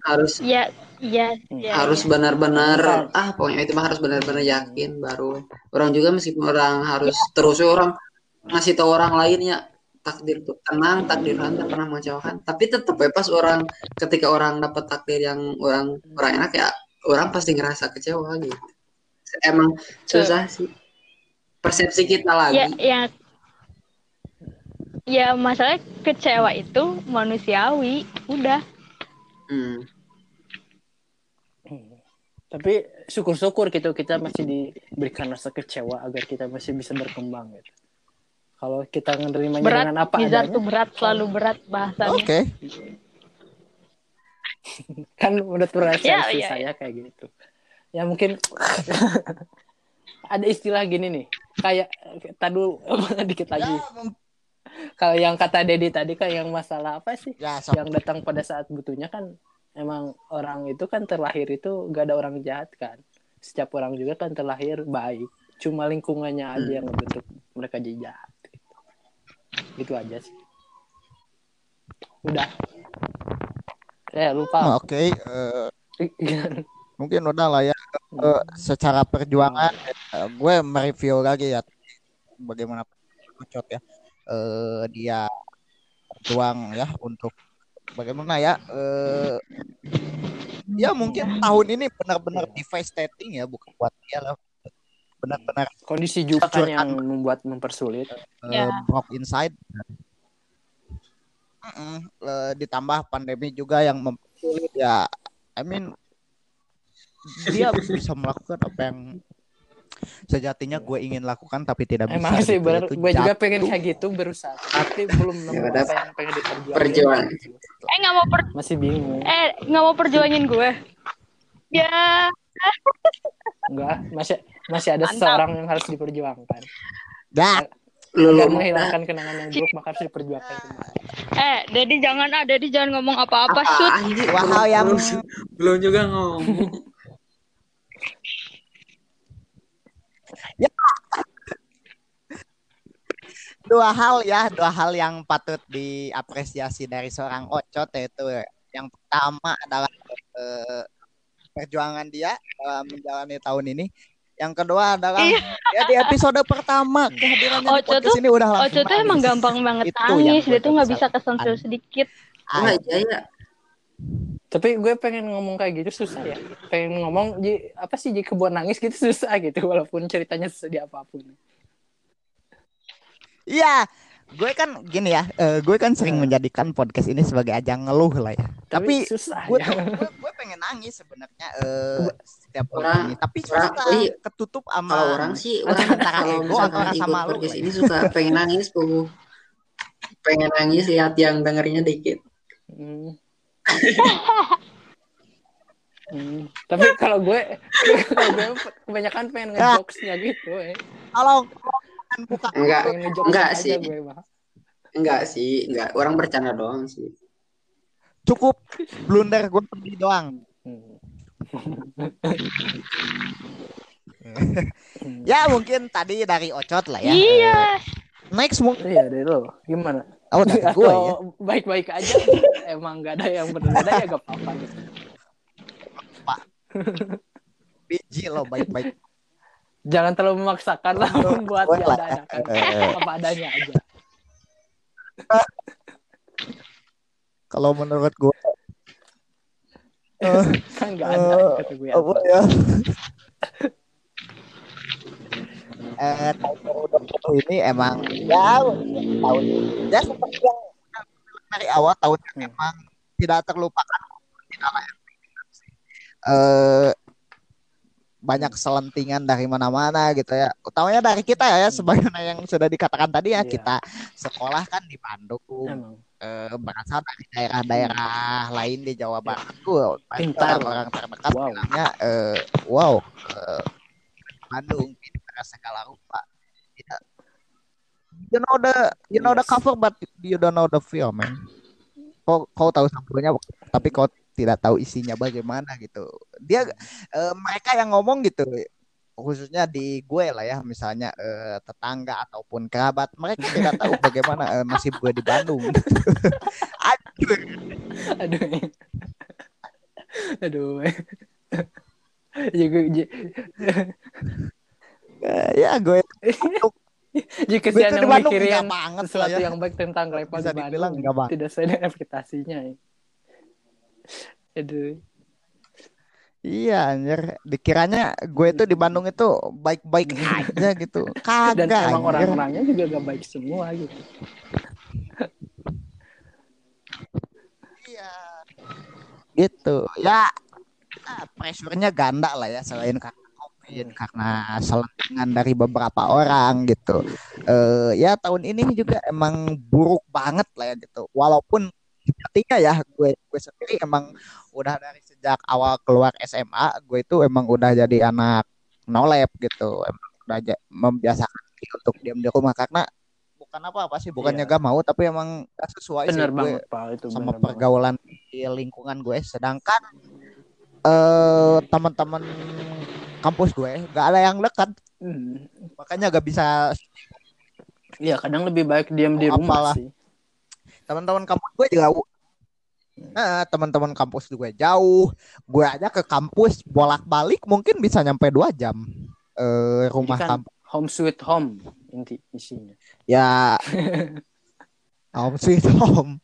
Harus
Ya, ya, ya.
harus
ya.
benar-benar
Bukan.
ah pokoknya itu mah harus benar-benar yakin baru orang juga meskipun orang harus terus orang ngasih tahu orang lain ya takdir tuh tenang takdir Tuhan tak pernah mengecewakan tapi tetap ya pas orang ketika orang dapat takdir yang orang orang enak ya orang pasti ngerasa kecewa gitu emang susah sih persepsi kita lagi
Ya, ya. Ya, masalah kecewa itu manusiawi. Udah.
Hmm.
Hmm. Tapi syukur-syukur gitu kita masih diberikan rasa kecewa agar kita masih bisa berkembang gitu. Kalau kita menerimanya
Berat.
dengan apa
Nizar
adanya,
tuh berat, selalu berat bahasannya.
Oke.
kan menurut persepsi
Ya, ya,
saya kayak gitu. Ya mungkin ada istilah gini nih, kayak tadu dikit
Ya,
lagi.
mung-
Kalau yang kata Dedi tadi kan yang masalah apa sih?
ya, so-
Yang datang pada saat butuhnya kan emang orang itu kan terlahir itu gak ada orang jahat kan. Setiap orang juga kan terlahir baik. Cuma lingkungannya aja yang membentuk mereka jadi jahat. Gitu. Gitu aja sih. Udah. Eh lupa.
oke. eh, mungkin udah lah ya. Eh, secara perjuangan, eh, gue mereview lagi ya bagaimana Kocot ya. Eh, dia berjuang ya untuk bagaimana ya. Eh, ya mungkin tahun ini benar-benar devastating ya, bukan buat dia lah. Benar-benar
Kondisi juga kan
Curhat.
yang membuat mempersulit.
eh,
Ya.
broke inside. Mm-mm. Eh, ditambah pandemi juga yang mempersulit ya. I mean dia bisa melakukan apa yang sejatinya gue ingin lakukan tapi tidak bisa.
Emang sih
gitu. Itu
gue juga
jatuh.
pengen kayak gitu berusaha, tapi belum nemu
Ya udah.
apa yang pengen diperjuangin.
Perjuangan.
Eh, nggak mau per
Masih bingung.
eh nggak mau perjuangin gue. Ya,
Enggak, masih masih ada
Mantap.
seseorang yang harus diperjuangkan.
Dah,
Lu
Agar menghilangkan kenangan yang buruk maka harus diperjuangkan kembali.
eh, Dedi jangan ah, Dedi jangan ngomong apa-apa,
apa
shoot.
hal yang
belum juga ngomong
dua hal ya, dua hal yang patut diapresiasi dari seorang Ocot yaitu yang pertama adalah eh, perjuangan dia dalam menjalani tahun ini. Yang kedua adalah
Iya.
ya di episode pertama kehadirannya di
Ocot
podcast
tuh-
ini udah langsung
Oco tuh emang gampang banget
Itu gue
dia tuh nggak bisa kesentil sedikit.
iya ya
Tapi gue pengen ngomong kayak gitu susah ya. Pengen ngomong ji, apa sih jika buat nangis gitu susah gitu walaupun ceritanya sesedih apa pun.
Iya, gue kan gini ya, eh, gue kan sering
Nah.
menjadikan podcast ini sebagai ajang ngeluh lah ya. Tapi
susah
gue
ya.
tuh gue, gue pengen nangis sebenarnya eh, setiap
Orang-
orang ini, tapi
orang-
susah
iya.
ketutup sama
kalau orang sih orang
antara
kalau
ego antara sama lu.
podcast
lah
ini suka pengen nangis tuh pengen nangis lihat yang dengernya dikit
Hmm. Hmm. Tapi kalau gue, kalau gue kebanyakan pengen
Ya.
ngejokesnya gitu, eh.
Kalau buka
enggak Enggak sih.
gue
enggak sih enggak orang bercanda doang sih
cukup blunder gue pergi doang.
Hmm.
Ya mungkin tadi dari Ocot lah ya.
Iya.
Next mungkin
Iya dari lo, gimana?
oh dari gue ya.
Baik-baik aja, emang gak ada yang berbeda ya gak apa-apa. gitu.
Biji lo baik-baik.
Jangan terlalu memaksakan lah membuat yang ada kan.
Eh,
apa adanya aja.
Kalau menurut gue eh,
Kan gak ada
Eh,
kata gue
apa ya? eh tahun 2020 ini emang ya tahun ya seperti yang dari awal tahun yang
Hmm.
memang tidak terlupakan tidak layak eh banyak selentingan dari mana-mana gitu ya utamanya dari kita ya sebagaimana yang sudah dikatakan tadi ya
Iya.
kita sekolah kan di Bandung eh, berasal dari daerah-daerah lain di Jawa Barat tuh
Pintar.
orang terdekat
Wow.
bilangnya eh, wow eh, Bandung pintar segala rupa Tidak. you know the you know the cover but you don't know the film man kau kau tahu sampulnya tapi kau tidak tahu isinya bagaimana gitu. Dia eh, mereka yang ngomong gitu khususnya di gue lah ya misalnya eh, tetangga ataupun kerabat mereka tidak tahu bagaimana eh, nasib gue di Bandung. Aduh.
aduh. Aduh. Ya gue jika yang
Bandung
mikirin
banget
sesuatu
ya.
yang baik tentang
bisa
di Bandung. tidak sesuai dengan ekspektasinya ya. Aduh.
Iya anjir. Dikiranya gue itu di Bandung itu baik-baik aja gitu.
Dan
kagak
emang
anjir.
orang-orangnya juga gak baik semua gitu.
Iya. gitu. Ya ah, pressure-nya ganda lah ya selain karena covid karena selentingan dari beberapa orang gitu. Eh ya tahun ini juga emang buruk banget lah ya gitu. Walaupun sepertinya ya gue gue sendiri emang udah dari sejak awal keluar SMA gue itu emang udah jadi anak nolep gitu emang udah membiasakan untuk diam di rumah karena bukan apa-apa sih bukannya
Iya.
gak mau tapi emang gak sesuai sih
bener
gue
banget pak itu
sama
bener banget
pergaulan di lingkungan gue sedangkan eh teman-teman kampus gue gak ada yang dekat
Hmm.
makanya gak bisa
Iya kadang lebih baik diam di
Oh,
rumah
apalah.
sih
teman-teman kampus gue juga Nah, teman-teman kampus gue jauh. Gue aja ke kampus bolak-balik mungkin bisa nyampe dua jam. Eh rumah
kan
kampus
home sweet home inti isinya.
Ya. Home sweet home.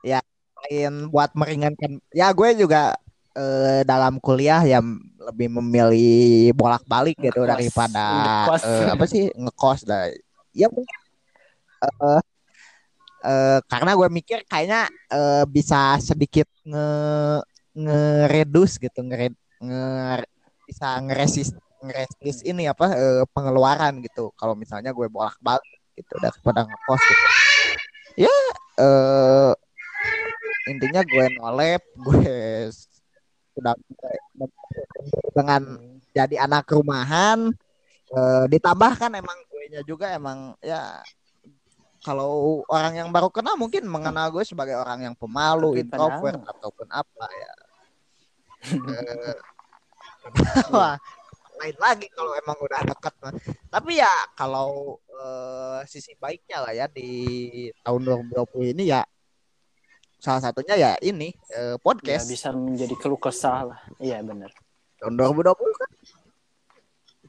Ya lain buat meringankan. Ya gue juga eh, dalam kuliah ya lebih memilih bolak-balik gitu
Ngekos.
daripada
Ngekos.
eh, apa sih? Ngekos. Dah ya mungkin eh, eh, karena gue mikir kayaknya eh, bisa sedikit nge ngeredus gitu nge, nge bisa ngeresis ngeresis ini apa eh, pengeluaran gitu. Kalau misalnya gue bolak-balik gitu daripada ngekos gitu. Ya intinya gue nolep gue sudah dengan jadi anak rumahan eh, ditambahkan emang gue juga emang ya kalau orang yang baru kenal mungkin mengenal gue sebagai orang yang pemalu, introvert ataupun apa ya. Eh, wah, lain lagi kalau emang udah dekat. Tapi ya kalau eh, sisi baiknya lah ya di tahun 2020 ini ya salah satunya ya ini
ya
podcast.
bisa menjadi keluh kesah lah iya benar
Tahun 2020 kan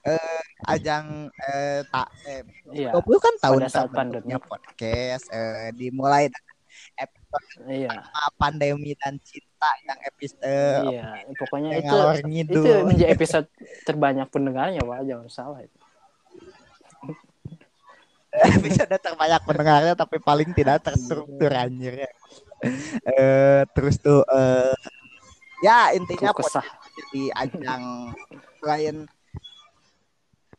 eh, ajang eh, tak eh,
iya
20 kan tahun
pada saat
terbentuknya
pandemi.
podcast eh, dimulai dengan episode
iya
pandemi dan cinta yang episode
iya pokoknya itu itu menjadi episode terbanyak pendengarnya pak jangan salah itu
episode terbanyak pendengarnya tapi paling tidak terstruktur
Iya.
anjir ya. Eh, terus tuh eh, ya intinya podcast jadi ajang selain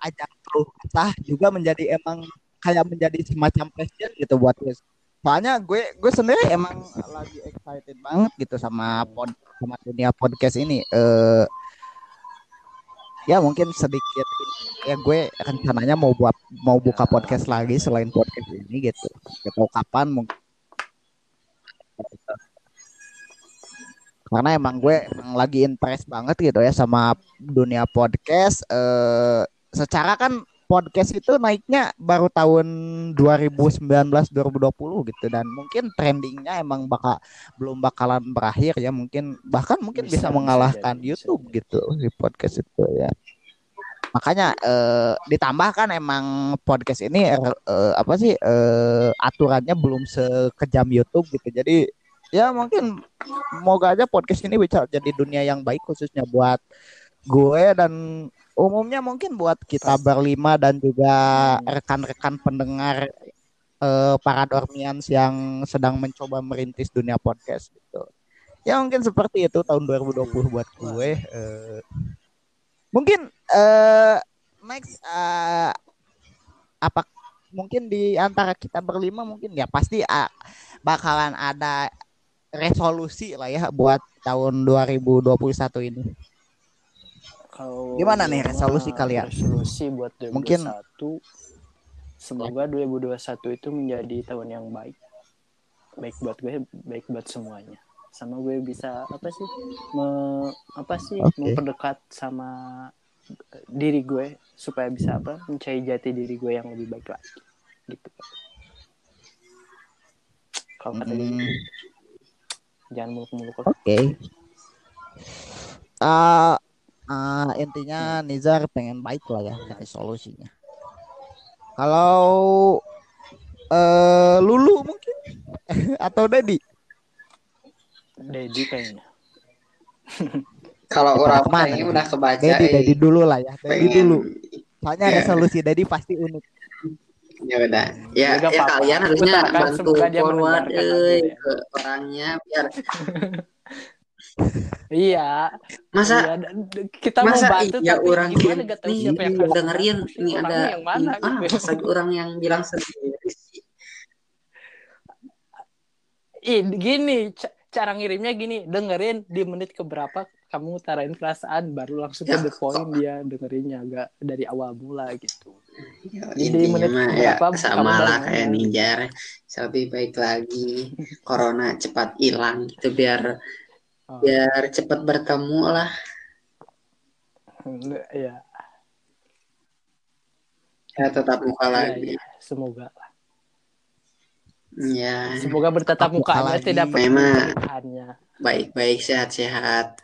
ajang keluh kesah juga menjadi emang kayak menjadi semacam passion gitu buat gue. Soalnya gue gue sendiri emang lagi excited banget gitu sama pod sama dunia podcast ini. Eh ya mungkin sedikit ya gue rencananya mau buat mau buka podcast lagi selain podcast ini gitu. Tahu kapan mungkin. Karena emang gue emang lagi interest banget gitu ya sama dunia podcast. Eh secara kan podcast itu naiknya baru tahun 2019 2020 gitu. Dan mungkin trendingnya emang bakal belum bakalan berakhir ya. Mungkin bahkan mungkin bisa,
Bisa,
mengalahkan
bisa
YouTube gitu di podcast itu ya. Makanya eh, ditambahkan emang podcast ini eh, apa sih eh, aturannya belum sekejam YouTube gitu. Jadi ya mungkin semoga aja podcast ini bisa jadi dunia yang baik khususnya buat gue dan umumnya mungkin buat kita berlima dan juga rekan-rekan pendengar eh, para dormians yang sedang mencoba merintis dunia podcast gitu. Ya mungkin seperti itu tahun 2020 buat gue. eh. mungkin eh next eh, apa mungkin di antara kita berlima mungkin ya pasti ah, bakalan ada resolusi lah ya buat tahun 2021 ini.
Kalau
Gimana nih resolusi kalian?
Resolusi buat 2021
Mungkin-
semoga 2021 itu menjadi tahun yang baik baik buat gue baik buat semuanya sama gue bisa apa sih me- apa sih
Oke.
memperdekat sama diri gue supaya bisa apa mencari jati diri gue yang lebih baik lagi gitu kalau kata
Mm,
jangan muluk-muluk.
Oke. Ah, ah, intinya Nizar pengen baik lah ya dari solusinya. Kalau eh Lulu mungkin atau Dedi?
Dedi kayaknya
Kalau
Ya,
orang kayaknya udah kebaca
Dedi,
eh,
Dedi dulu lah ya. Dedi
pengen
dulu. Soalnya
Ya.
resolusi Dedi pasti unik.
ya udah ya,
Ya, nggak
ya kalian harusnya bantu forward eh,
ya.
ke orangnya biar
iya.
Masa
iya kita mau
masa
bantu
iya
tapi
orang
gimana gak tahu siapa yang
dengerin ini ada
yang mana
ah,
gitu.
masa orang yang bilang sendiri sih.
Ih, gini ca- cara ngirimnya gini dengerin di menit keberapa kamu utarain perasaan baru langsung
Ya,
ke the point dia dengerinnya agak dari awal mula gitu.
Ya,
Jadi menit
mah ya sama lah kayak. Ninjar lebih baik lagi corona cepat hilang gitu biar
Oh.
biar cepat bertemu lah
ya
ya tetap muka
ya,
lagi
ya semoga lah.
ya
semoga bertatap
muka
mukanya
lagi.
tidak
Memang.
pernikahannya
baik-baik sehat-sehat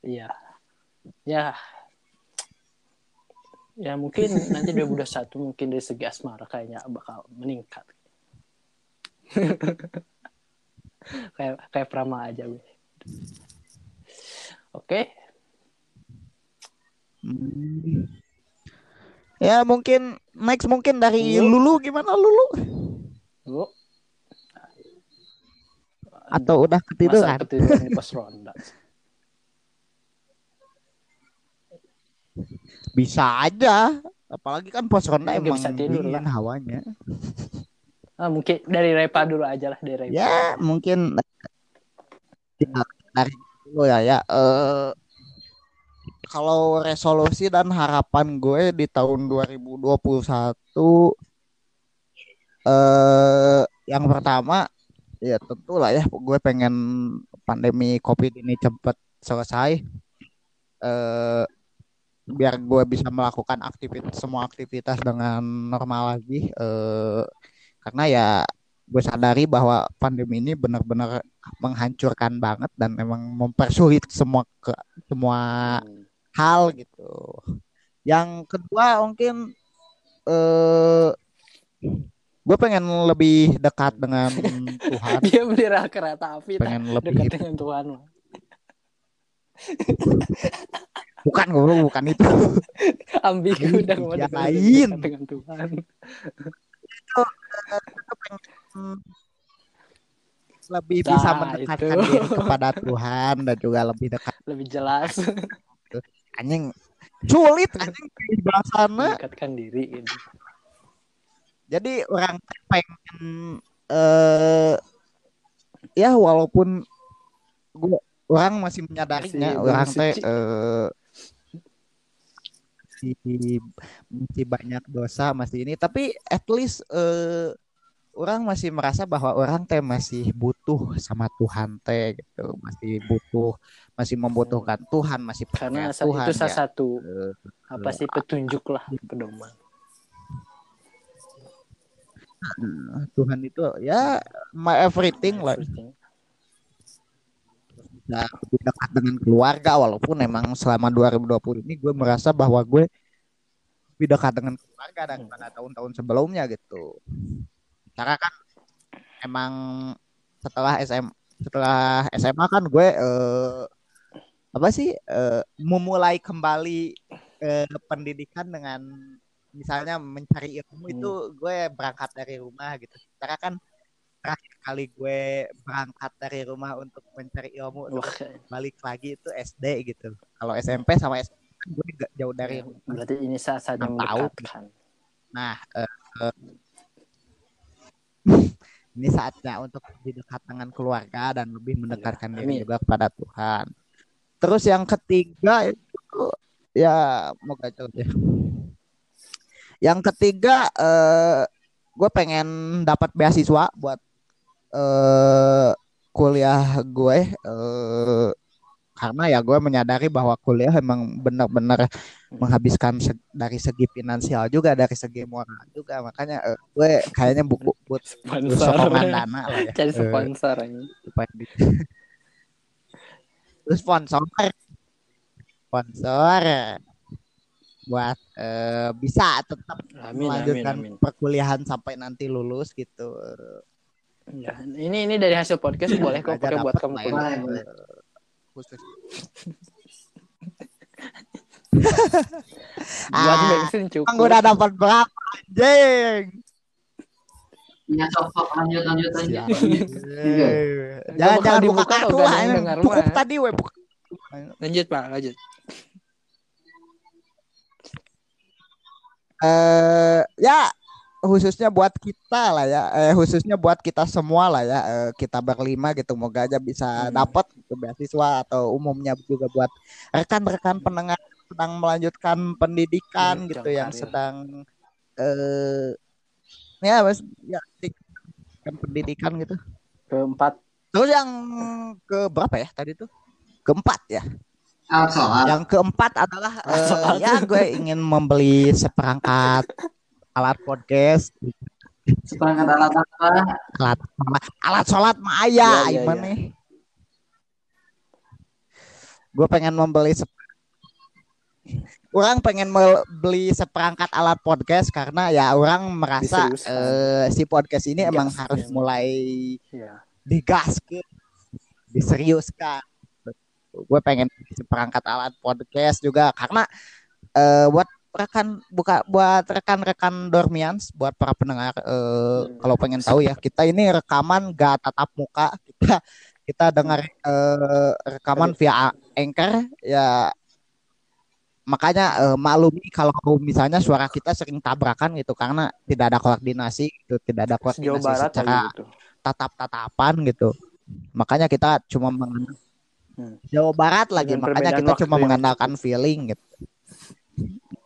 Iya. Ya. Ya mungkin nanti 2021 mungkin dari segi asmara kayaknya bakal meningkat. kayak kayak Prama aja gue. Oke.
Hmm. Ya mungkin next mungkin dari
Yuk.
Lulu gimana Lulu?
Lu
Atau udah
masa
ketiduran?
ketiduran di pos ronda.
Bisa aja. Apalagi kan pos ronda emang
bisa tidur
dingin
lah.
hawanya.
Ah, mungkin dari Repa dulu aja lah dari Repa.
Ya mungkin dari dulu ya ya. Eh, kalau resolusi dan harapan gue di tahun 2021 eh yang pertama ya tentu lah ya gue pengen pandemi covid ini cepet selesai eh biar gue bisa melakukan aktivitas semua aktivitas dengan normal lagi eh karena ya gue sadari bahwa pandemi ini benar-benar menghancurkan banget dan memang mempersulit semua ke semua
Hmm.
hal gitu. Yang kedua mungkin eh gue pengen lebih dekat dengan Tuhan,
Dia beli kereta api tak
pengen
dekat
lebih
dengan Tuhan.
bukan gue bukan itu.
Ambigu dan dekat
lain.
dengan Tuhan.
Lebih bisa
Nah,
mendekatkan
itu.
diri kepada Tuhan dan juga lebih dekat
Lebih jelas
anjing sulit anjing bahasana
mendekatkan diri gitu.
jadi orang pengen eh ya walaupun gua orang masih menyadarinya
Masih
orang teh
suci.
eh masih masih banyak dosa masih ini tapi at least eh orang masih merasa bahwa orang teh masih butuh sama Tuhan teh gitu masih butuh masih membutuhkan Tuhan masih
Karena
Tuhan
itu salah
ya.
satu
Eh,
apa sih petunjuk lah pedoman.
Tuhan itu ya my everything lah
Everything.
bisa lebih dekat dengan keluarga walaupun emang selama 2020 ini gue merasa bahwa gue lebih dekat dengan keluarga daripada tahun-tahun sebelumnya gitu. Karena kan emang setelah SM setelah SMA kan gue eh, apa sih eh, memulai kembali eh, pendidikan dengan misalnya mencari ilmu itu gue berangkat dari rumah gitu. Karena kan terakhir kali gue berangkat dari rumah untuk mencari ilmu terus balik lagi itu SD gitu. Kalau SMP sama SMP kan gue gak jauh dari rumah.
berarti ini saat-saat yang
tahun.
mendekatkan.
Nah, eh, eh, ini saatnya untuk lebih dekat dengan keluarga dan lebih mendekatkan diri juga kepada Tuhan. Terus yang ketiga itu ya mau gacor ya. Yang ketiga eh gue pengen dapat beasiswa buat eh kuliah gue eh karena ya gue menyadari bahwa kuliah emang benar-benar menghabiskan se- dari segi finansial juga dari segi moral juga. Makanya eh, gue kayaknya buku buat
sponsor.
sokongan dana lah ya.
Cari
Eh,
sponsor ini
supaya di- Terus sponsor? Sponsor. Buat eh, bisa tetap
amin amin
melanjutkan
amin
perkuliahan sampai nanti lulus gitu.
ya, ini ini dari hasil podcast boleh kok pakai buat
dapat
kamu.
Ya, khusus.
buat
Ah,
bensin cukup
udah dapat berapa anjing?
Ya sok sok lanjut lanjut lanjut. Iya.
Jangan jangan buka
dibuka
kartu lah. Cukup tadi we buka.
lanjut pak lanjut
eh ya khususnya buat kita lah ya eh, khususnya buat kita semua lah ya eh, kita berlima gitu moga aja bisa
Hmm.
dapat gitu, beasiswa atau umumnya juga buat rekan-rekan pendengar sedang melanjutkan pendidikan
Hmm,
gitu
yang
yang
karir.
sedang eh ya mas ya kan pendidikan gitu
keempat
terus yang ke berapa ya tadi tuh keempat ya
sholat.
yang keempat adalah eh,
Soal.
ya gue ingin membeli seperangkat alat podcast
Seperangkat alat apa?
alat alat sholat mah aya
Ya, ya, ya.
nih gue pengen membeli orang pengen beli seperangkat alat podcast karena ya orang merasa eh, si podcast ini emang
Gas,
harus
ya.
mulai
ya
digas diseriuskan gue pengen seperangkat alat podcast juga karena eh, buat rekan buka buat rekan-rekan dormians buat para pendengar eh, kalau pengen tahu ya kita ini rekaman gak tatap muka kita kita dengar eh, rekaman via anchor ya makanya eh, maklumi kalau misalnya suara kita sering tabrakan gitu karena tidak ada koordinasi gitu tidak ada koordinasi
barat
secara
gitu
tatap-tatapan gitu. Makanya kita cuma mengandalkan
Hmm.
Jawa Barat lagi,
Dengan
makanya kita cuma
yang-
mengandalkan feeling gitu.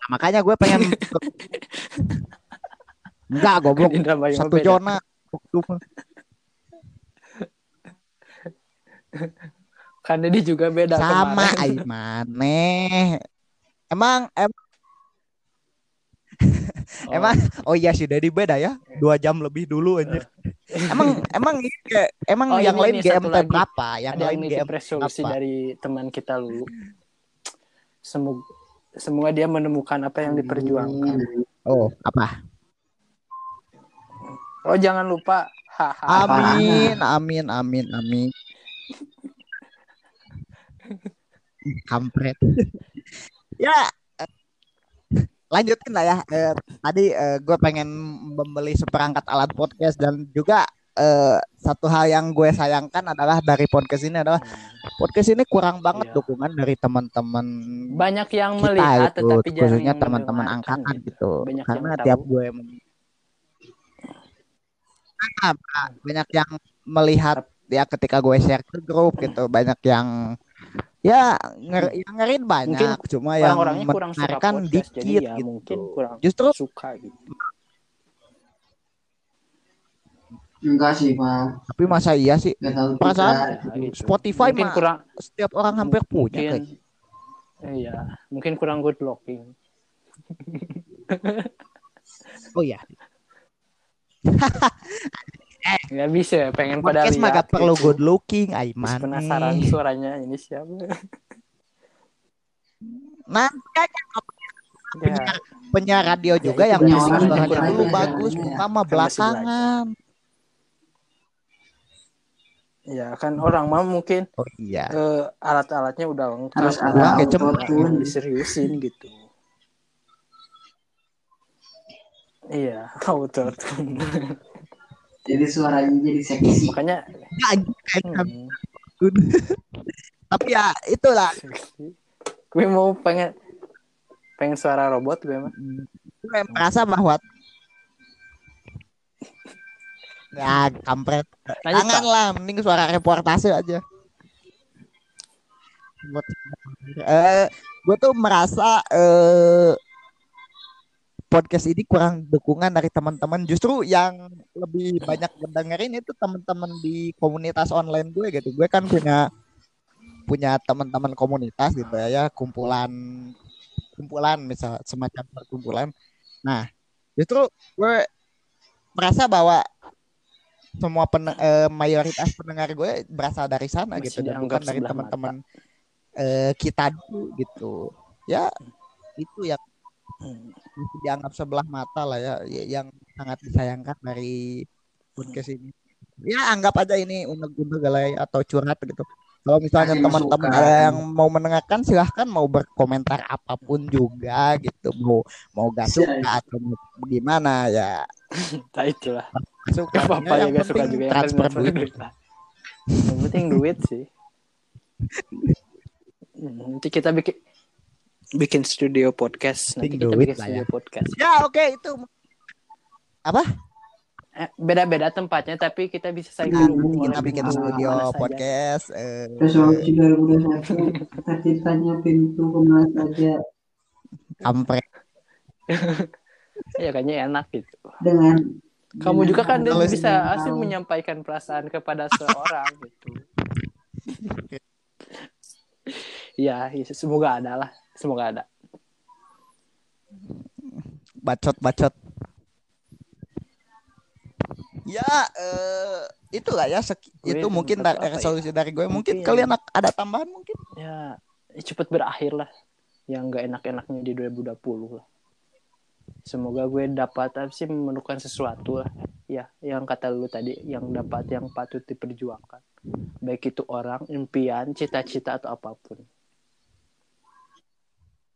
Nah, makanya gue pengen enggak goblok satu
beda.
zona
kan dia juga beda
sama
kemarin.
Aiman nih. Emang em,
Oh.
emang oh iya sudah di beda ya dua jam lebih dulu anjir. emang emang kayak- emang
Oh,
yang
ini
lain GMT berapa? Yang
ada
lain GMT
resolusi dari teman kita Lulu semoga semoga dia menemukan apa yang diperjuangkan
Oh apa?
oh jangan lupa
Amin, amin, amin, amin. Kampret. ya, eh, lanjutin lah ya. Eh, tadi gue pengen membeli seperangkat alat podcast dan juga eh, satu hal yang gue sayangkan adalah dari podcast ini adalah podcast ini kurang banget
Iya.
dukungan dari teman-teman
banyak yang
kita
melihat
gitu,
tetapi
khususnya
yang
teman-teman angkatan
gitu.
gitu.
Banyak yang
Karena
tahu.
tiap gue mem- Ah, ah, banyak yang melihat ya ketika gue share ke grup gitu, banyak yang ya nger yang ngerin banyak, cuma yang
orang-orangnya kurang suka
mendengarkan
podcast
dikit
ya
gitu.
mungkin kurang
Justru
suka gitu
Enggak sih, Pak.
tapi masa iya sih.
Ya, gitu.
Spotify
mungkin
mah
kurang
setiap orang hampir punya
mungkin
kayak.
iya mungkin kurang good looking
Oh iya,
nggak bisa pengen pada
podcast
lihat
gak perlu good looking, Aiman.
penasaran suaranya ini siapa
Nanti aja
ya
penyiar radio juga
itu
yang bikin
orang
bagus, mah
Kan
belakangan.
Ya kan orang mah mungkin
Oh iya.
eh, alat-alatnya udah lengkap lengkap,
autotune.
diseriusin gitu. Iya autotune
Jadi suaranya jadi seksi.
makanya
Ya,
hmm,
tapi ya itulah.
Gue mau pengen pengen suara robot gue mah
gue merasa bahwa ya kampret
Lanjut,
jangan lah mending suara reportase aja Buat- eh gue tuh merasa eh podcast ini kurang dukungan dari teman-teman. Justru yang lebih banyak mendengarin itu teman-teman di komunitas online gue gitu. Gue kan punya punya teman-teman komunitas gitu ya, ya kumpulan kumpulan misal semacam perkumpulan. Nah, justru gue merasa bahwa semua pen, eh, mayoritas pendengar gue berasal dari sana
Masih
gitu dan bukan dari teman-teman eh, kita dulu gitu. Ya, itu yang
Hmm.
dianggap sebelah mata lah ya y- yang sangat disayangkan dari podcast ini ya anggap aja ini unek-unek galai atau curhat gitu kalau misalnya teman-teman yang mau mendengarkan silahkan mau berkomentar apa pun juga gitu mau mau gak
Siap.
suka atau mau gimana ya
Nah itulah.
Suka
Gak apa-apa ya
yang
gak suka juga yang
transfer
transfer
duit.
Yang penting duit sih. Hmm, Nanti kita bikin bikin studio podcast. Nanti kita bikin studio
ya.
podcast.
ya oke itu
Eh, Beda-beda tempatnya tapi kita bisa saling
Nah, nanti kita bikin
di
studio podcast eh,
Resolusi 2021 cita-citanya pintu ke mana saja
kampret
Ya kayaknya enak gitu.
dengan
Kamu juga kan bisa asli
tahu.
menyampaikan perasaan kepada seorang gitu. Ya, ya, semoga ada lah. Semoga ada.
bacot bacot ya eh itulah ya seki-
Gue
itu mungkin dari
ya?
resolusi dari gue mungkin
Mungkin.
kalian ada tambahan mungkin
Ya, cepet berakhir lah. Yang gak enak-enaknya di 2020 lah. Semoga gue dapat apa sih menemukan sesuatu lah. Ya, yang kata lu tadi, yang dapat yang patut diperjuangkan. Baik itu orang, impian, cita-cita atau apa pun.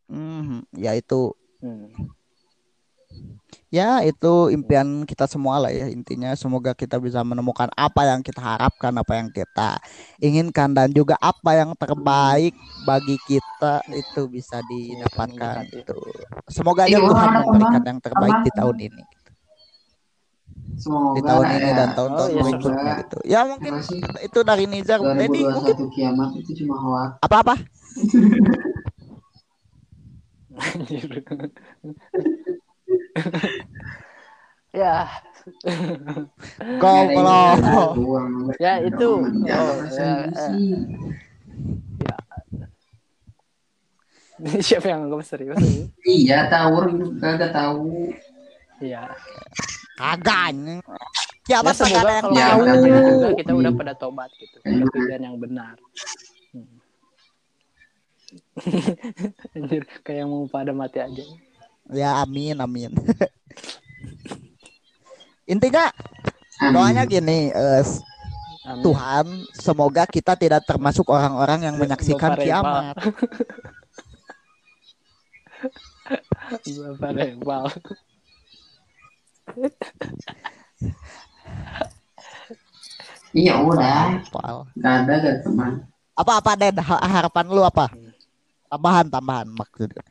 Hmm, ya itu
Hmm.
Ya itu impian kita semua lah ya intinya. Semoga kita bisa menemukan apa yang kita harapkan apa yang kita inginkan dan juga apa yang terbaik bagi kita itu bisa didapatkan
mendekati.
itu semoga aja
Iya,
Tuhan
ada
memberikan yang terbaik di tahun ini
semoga
di tahun ini
ya.
dan tahun-tahun
Oh, iya,
berikutnya
semoga.
gitu. Ya mungkin itu dari Nizar. Dedi mungkin
2021 kiamat itu cuma hoax.
Apa-apa
Ya,
goblok
ya itu.
Ya,
Oh, ya,
resolusi.
eh. Siapa yang anggap serius?
iya tahu kagak tahu
Iya.
kagak
Ya,
kiamat
semoga kalau
Ya,
tahu
kita
benar.
juga kita udah
Hmm.
pada tobat gitu, pilihan yang benar. Hmm. Anjir, kayak mau pada mati aja.
Ya amin amin. Intinya doanya gini
Amin.
Tuhan semoga kita tidak termasuk orang-orang yang menyaksikan
Bapak
kiamat.
Bapak Rebal.
iya udah. Gak ada gak teman.
Apa apa Den? Ha- harapan lu apa? Tambahan tambahan maksudnya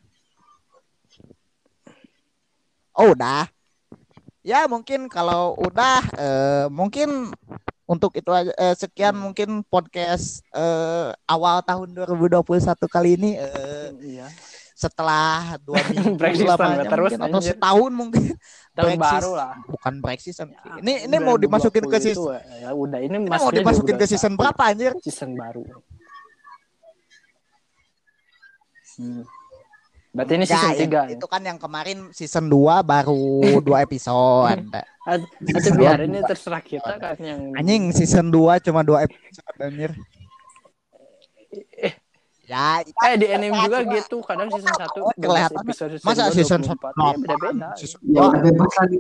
oh udah ya mungkin kalau udah eh, mungkin untuk itu aja eh, sekian mungkin podcast eh, awal tahun 2021 kali ini eh,
Iya.
setelah dua minggu
season,
lamanya
terus,
mungkin, atau setahun mungkin
Tahun baru
season.
lah.
bukan break season
Ya,
ini ini mau
2020
dimasukin ke
itu,
season
Ya udah, ini,
ini mau dimasukin ke
2021.
season berapa anjir
Season baru. Hmm. Berarti ini season 3 Ya, ya?
Itu kan yang kemarin season 2 baru 2 episode.
Atau biar ini terserah kita kan yang
Anjing season 2 cuma 2 episode anjir. Ya, ya,
eh di ya, anime ya, juga cuma, gitu. Kadang season 1
kelihatan
episode
Masa
2,
season
4
no,
ya beda-beda.
Kan?
Ya, bebas lagi.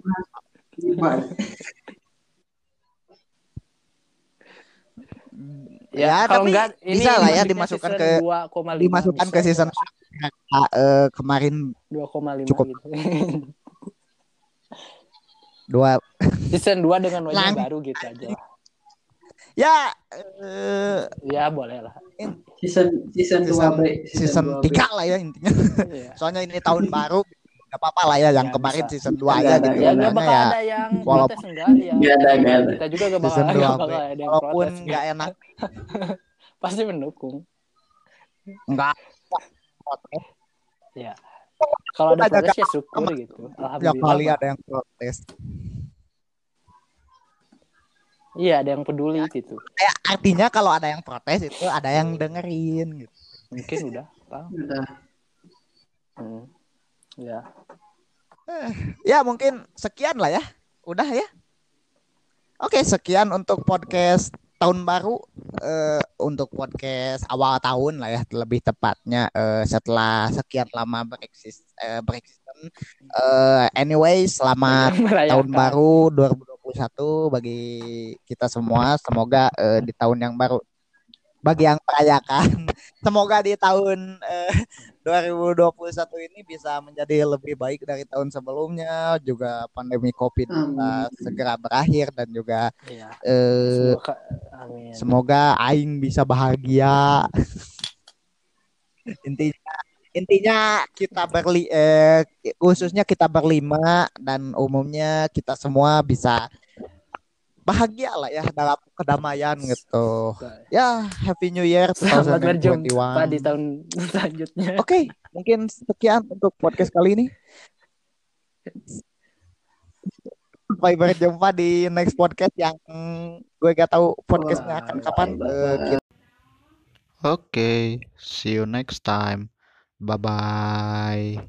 Ya,
ya
kalau enggak ini
bisa lah ya dimasukkan ke
2,
dimasukkan ke season 1 uh, kemarin
2,5
cukup
gitu.
dua
season dua dengan wajah
Lang.
baru gitu aja lah.
Ya, uh,
ya boleh lah.
Season season,
season
season,
season
2
3 lah ya intinya.
Yeah.
Soalnya ini tahun baru Gak apa-apa lah ya yang
ya,
kemarin
bisa.
season
dua
aja gitu.
Ya,
gak
bakal
ya.
ada gitu. ya, yang
ya,
walaupun, enggak ya.
Ada, gak ada.
Kita juga gak bakal, gak bakal ada yang.
Walaupun nggak gitu. enak.
Pasti mendukung.
Enggak protes
Ya. Kalau ada protes ya syukur gitu.
ya
Alhamdulillah.
kali ada yang protes
Iya, ada yang peduli gitu.
ya, artinya kalau ada yang protes itu ada yang dengerin gitu
Mungkin udah, paham.
Udah.
Hmm. Ya.
ya mungkin sekian lah ya udah ya oke sekian untuk podcast tahun baru eh, untuk podcast awal tahun lah ya lebih tepatnya eh, setelah sekian lama bereksis eh, bereksisten Eh, anyway selamat
Merayakan.
tahun baru 2021 bagi kita semua semoga eh, di tahun yang baru bagi yang merayakan semoga di tahun eh, 2021 ini bisa menjadi lebih baik dari tahun sebelumnya juga pandemi covid
Amin.
segera berakhir dan juga
Iya.
eh,
Semoga amin.
semoga aing bisa bahagia intinya intinya kita berli eh, khususnya kita berlima dan umumnya kita semua bisa bahagia lah ya dalam kedamaian gitu ya happy new year
Selamat
2021
berjumpa di tahun selanjutnya.
Oke, mungkin sekian untuk podcast kali ini. Sampai berjumpa di next podcast yang gue gak tahu podcastnya akan kapan. Eh, kita-
Okay, see you next time. Bye bye.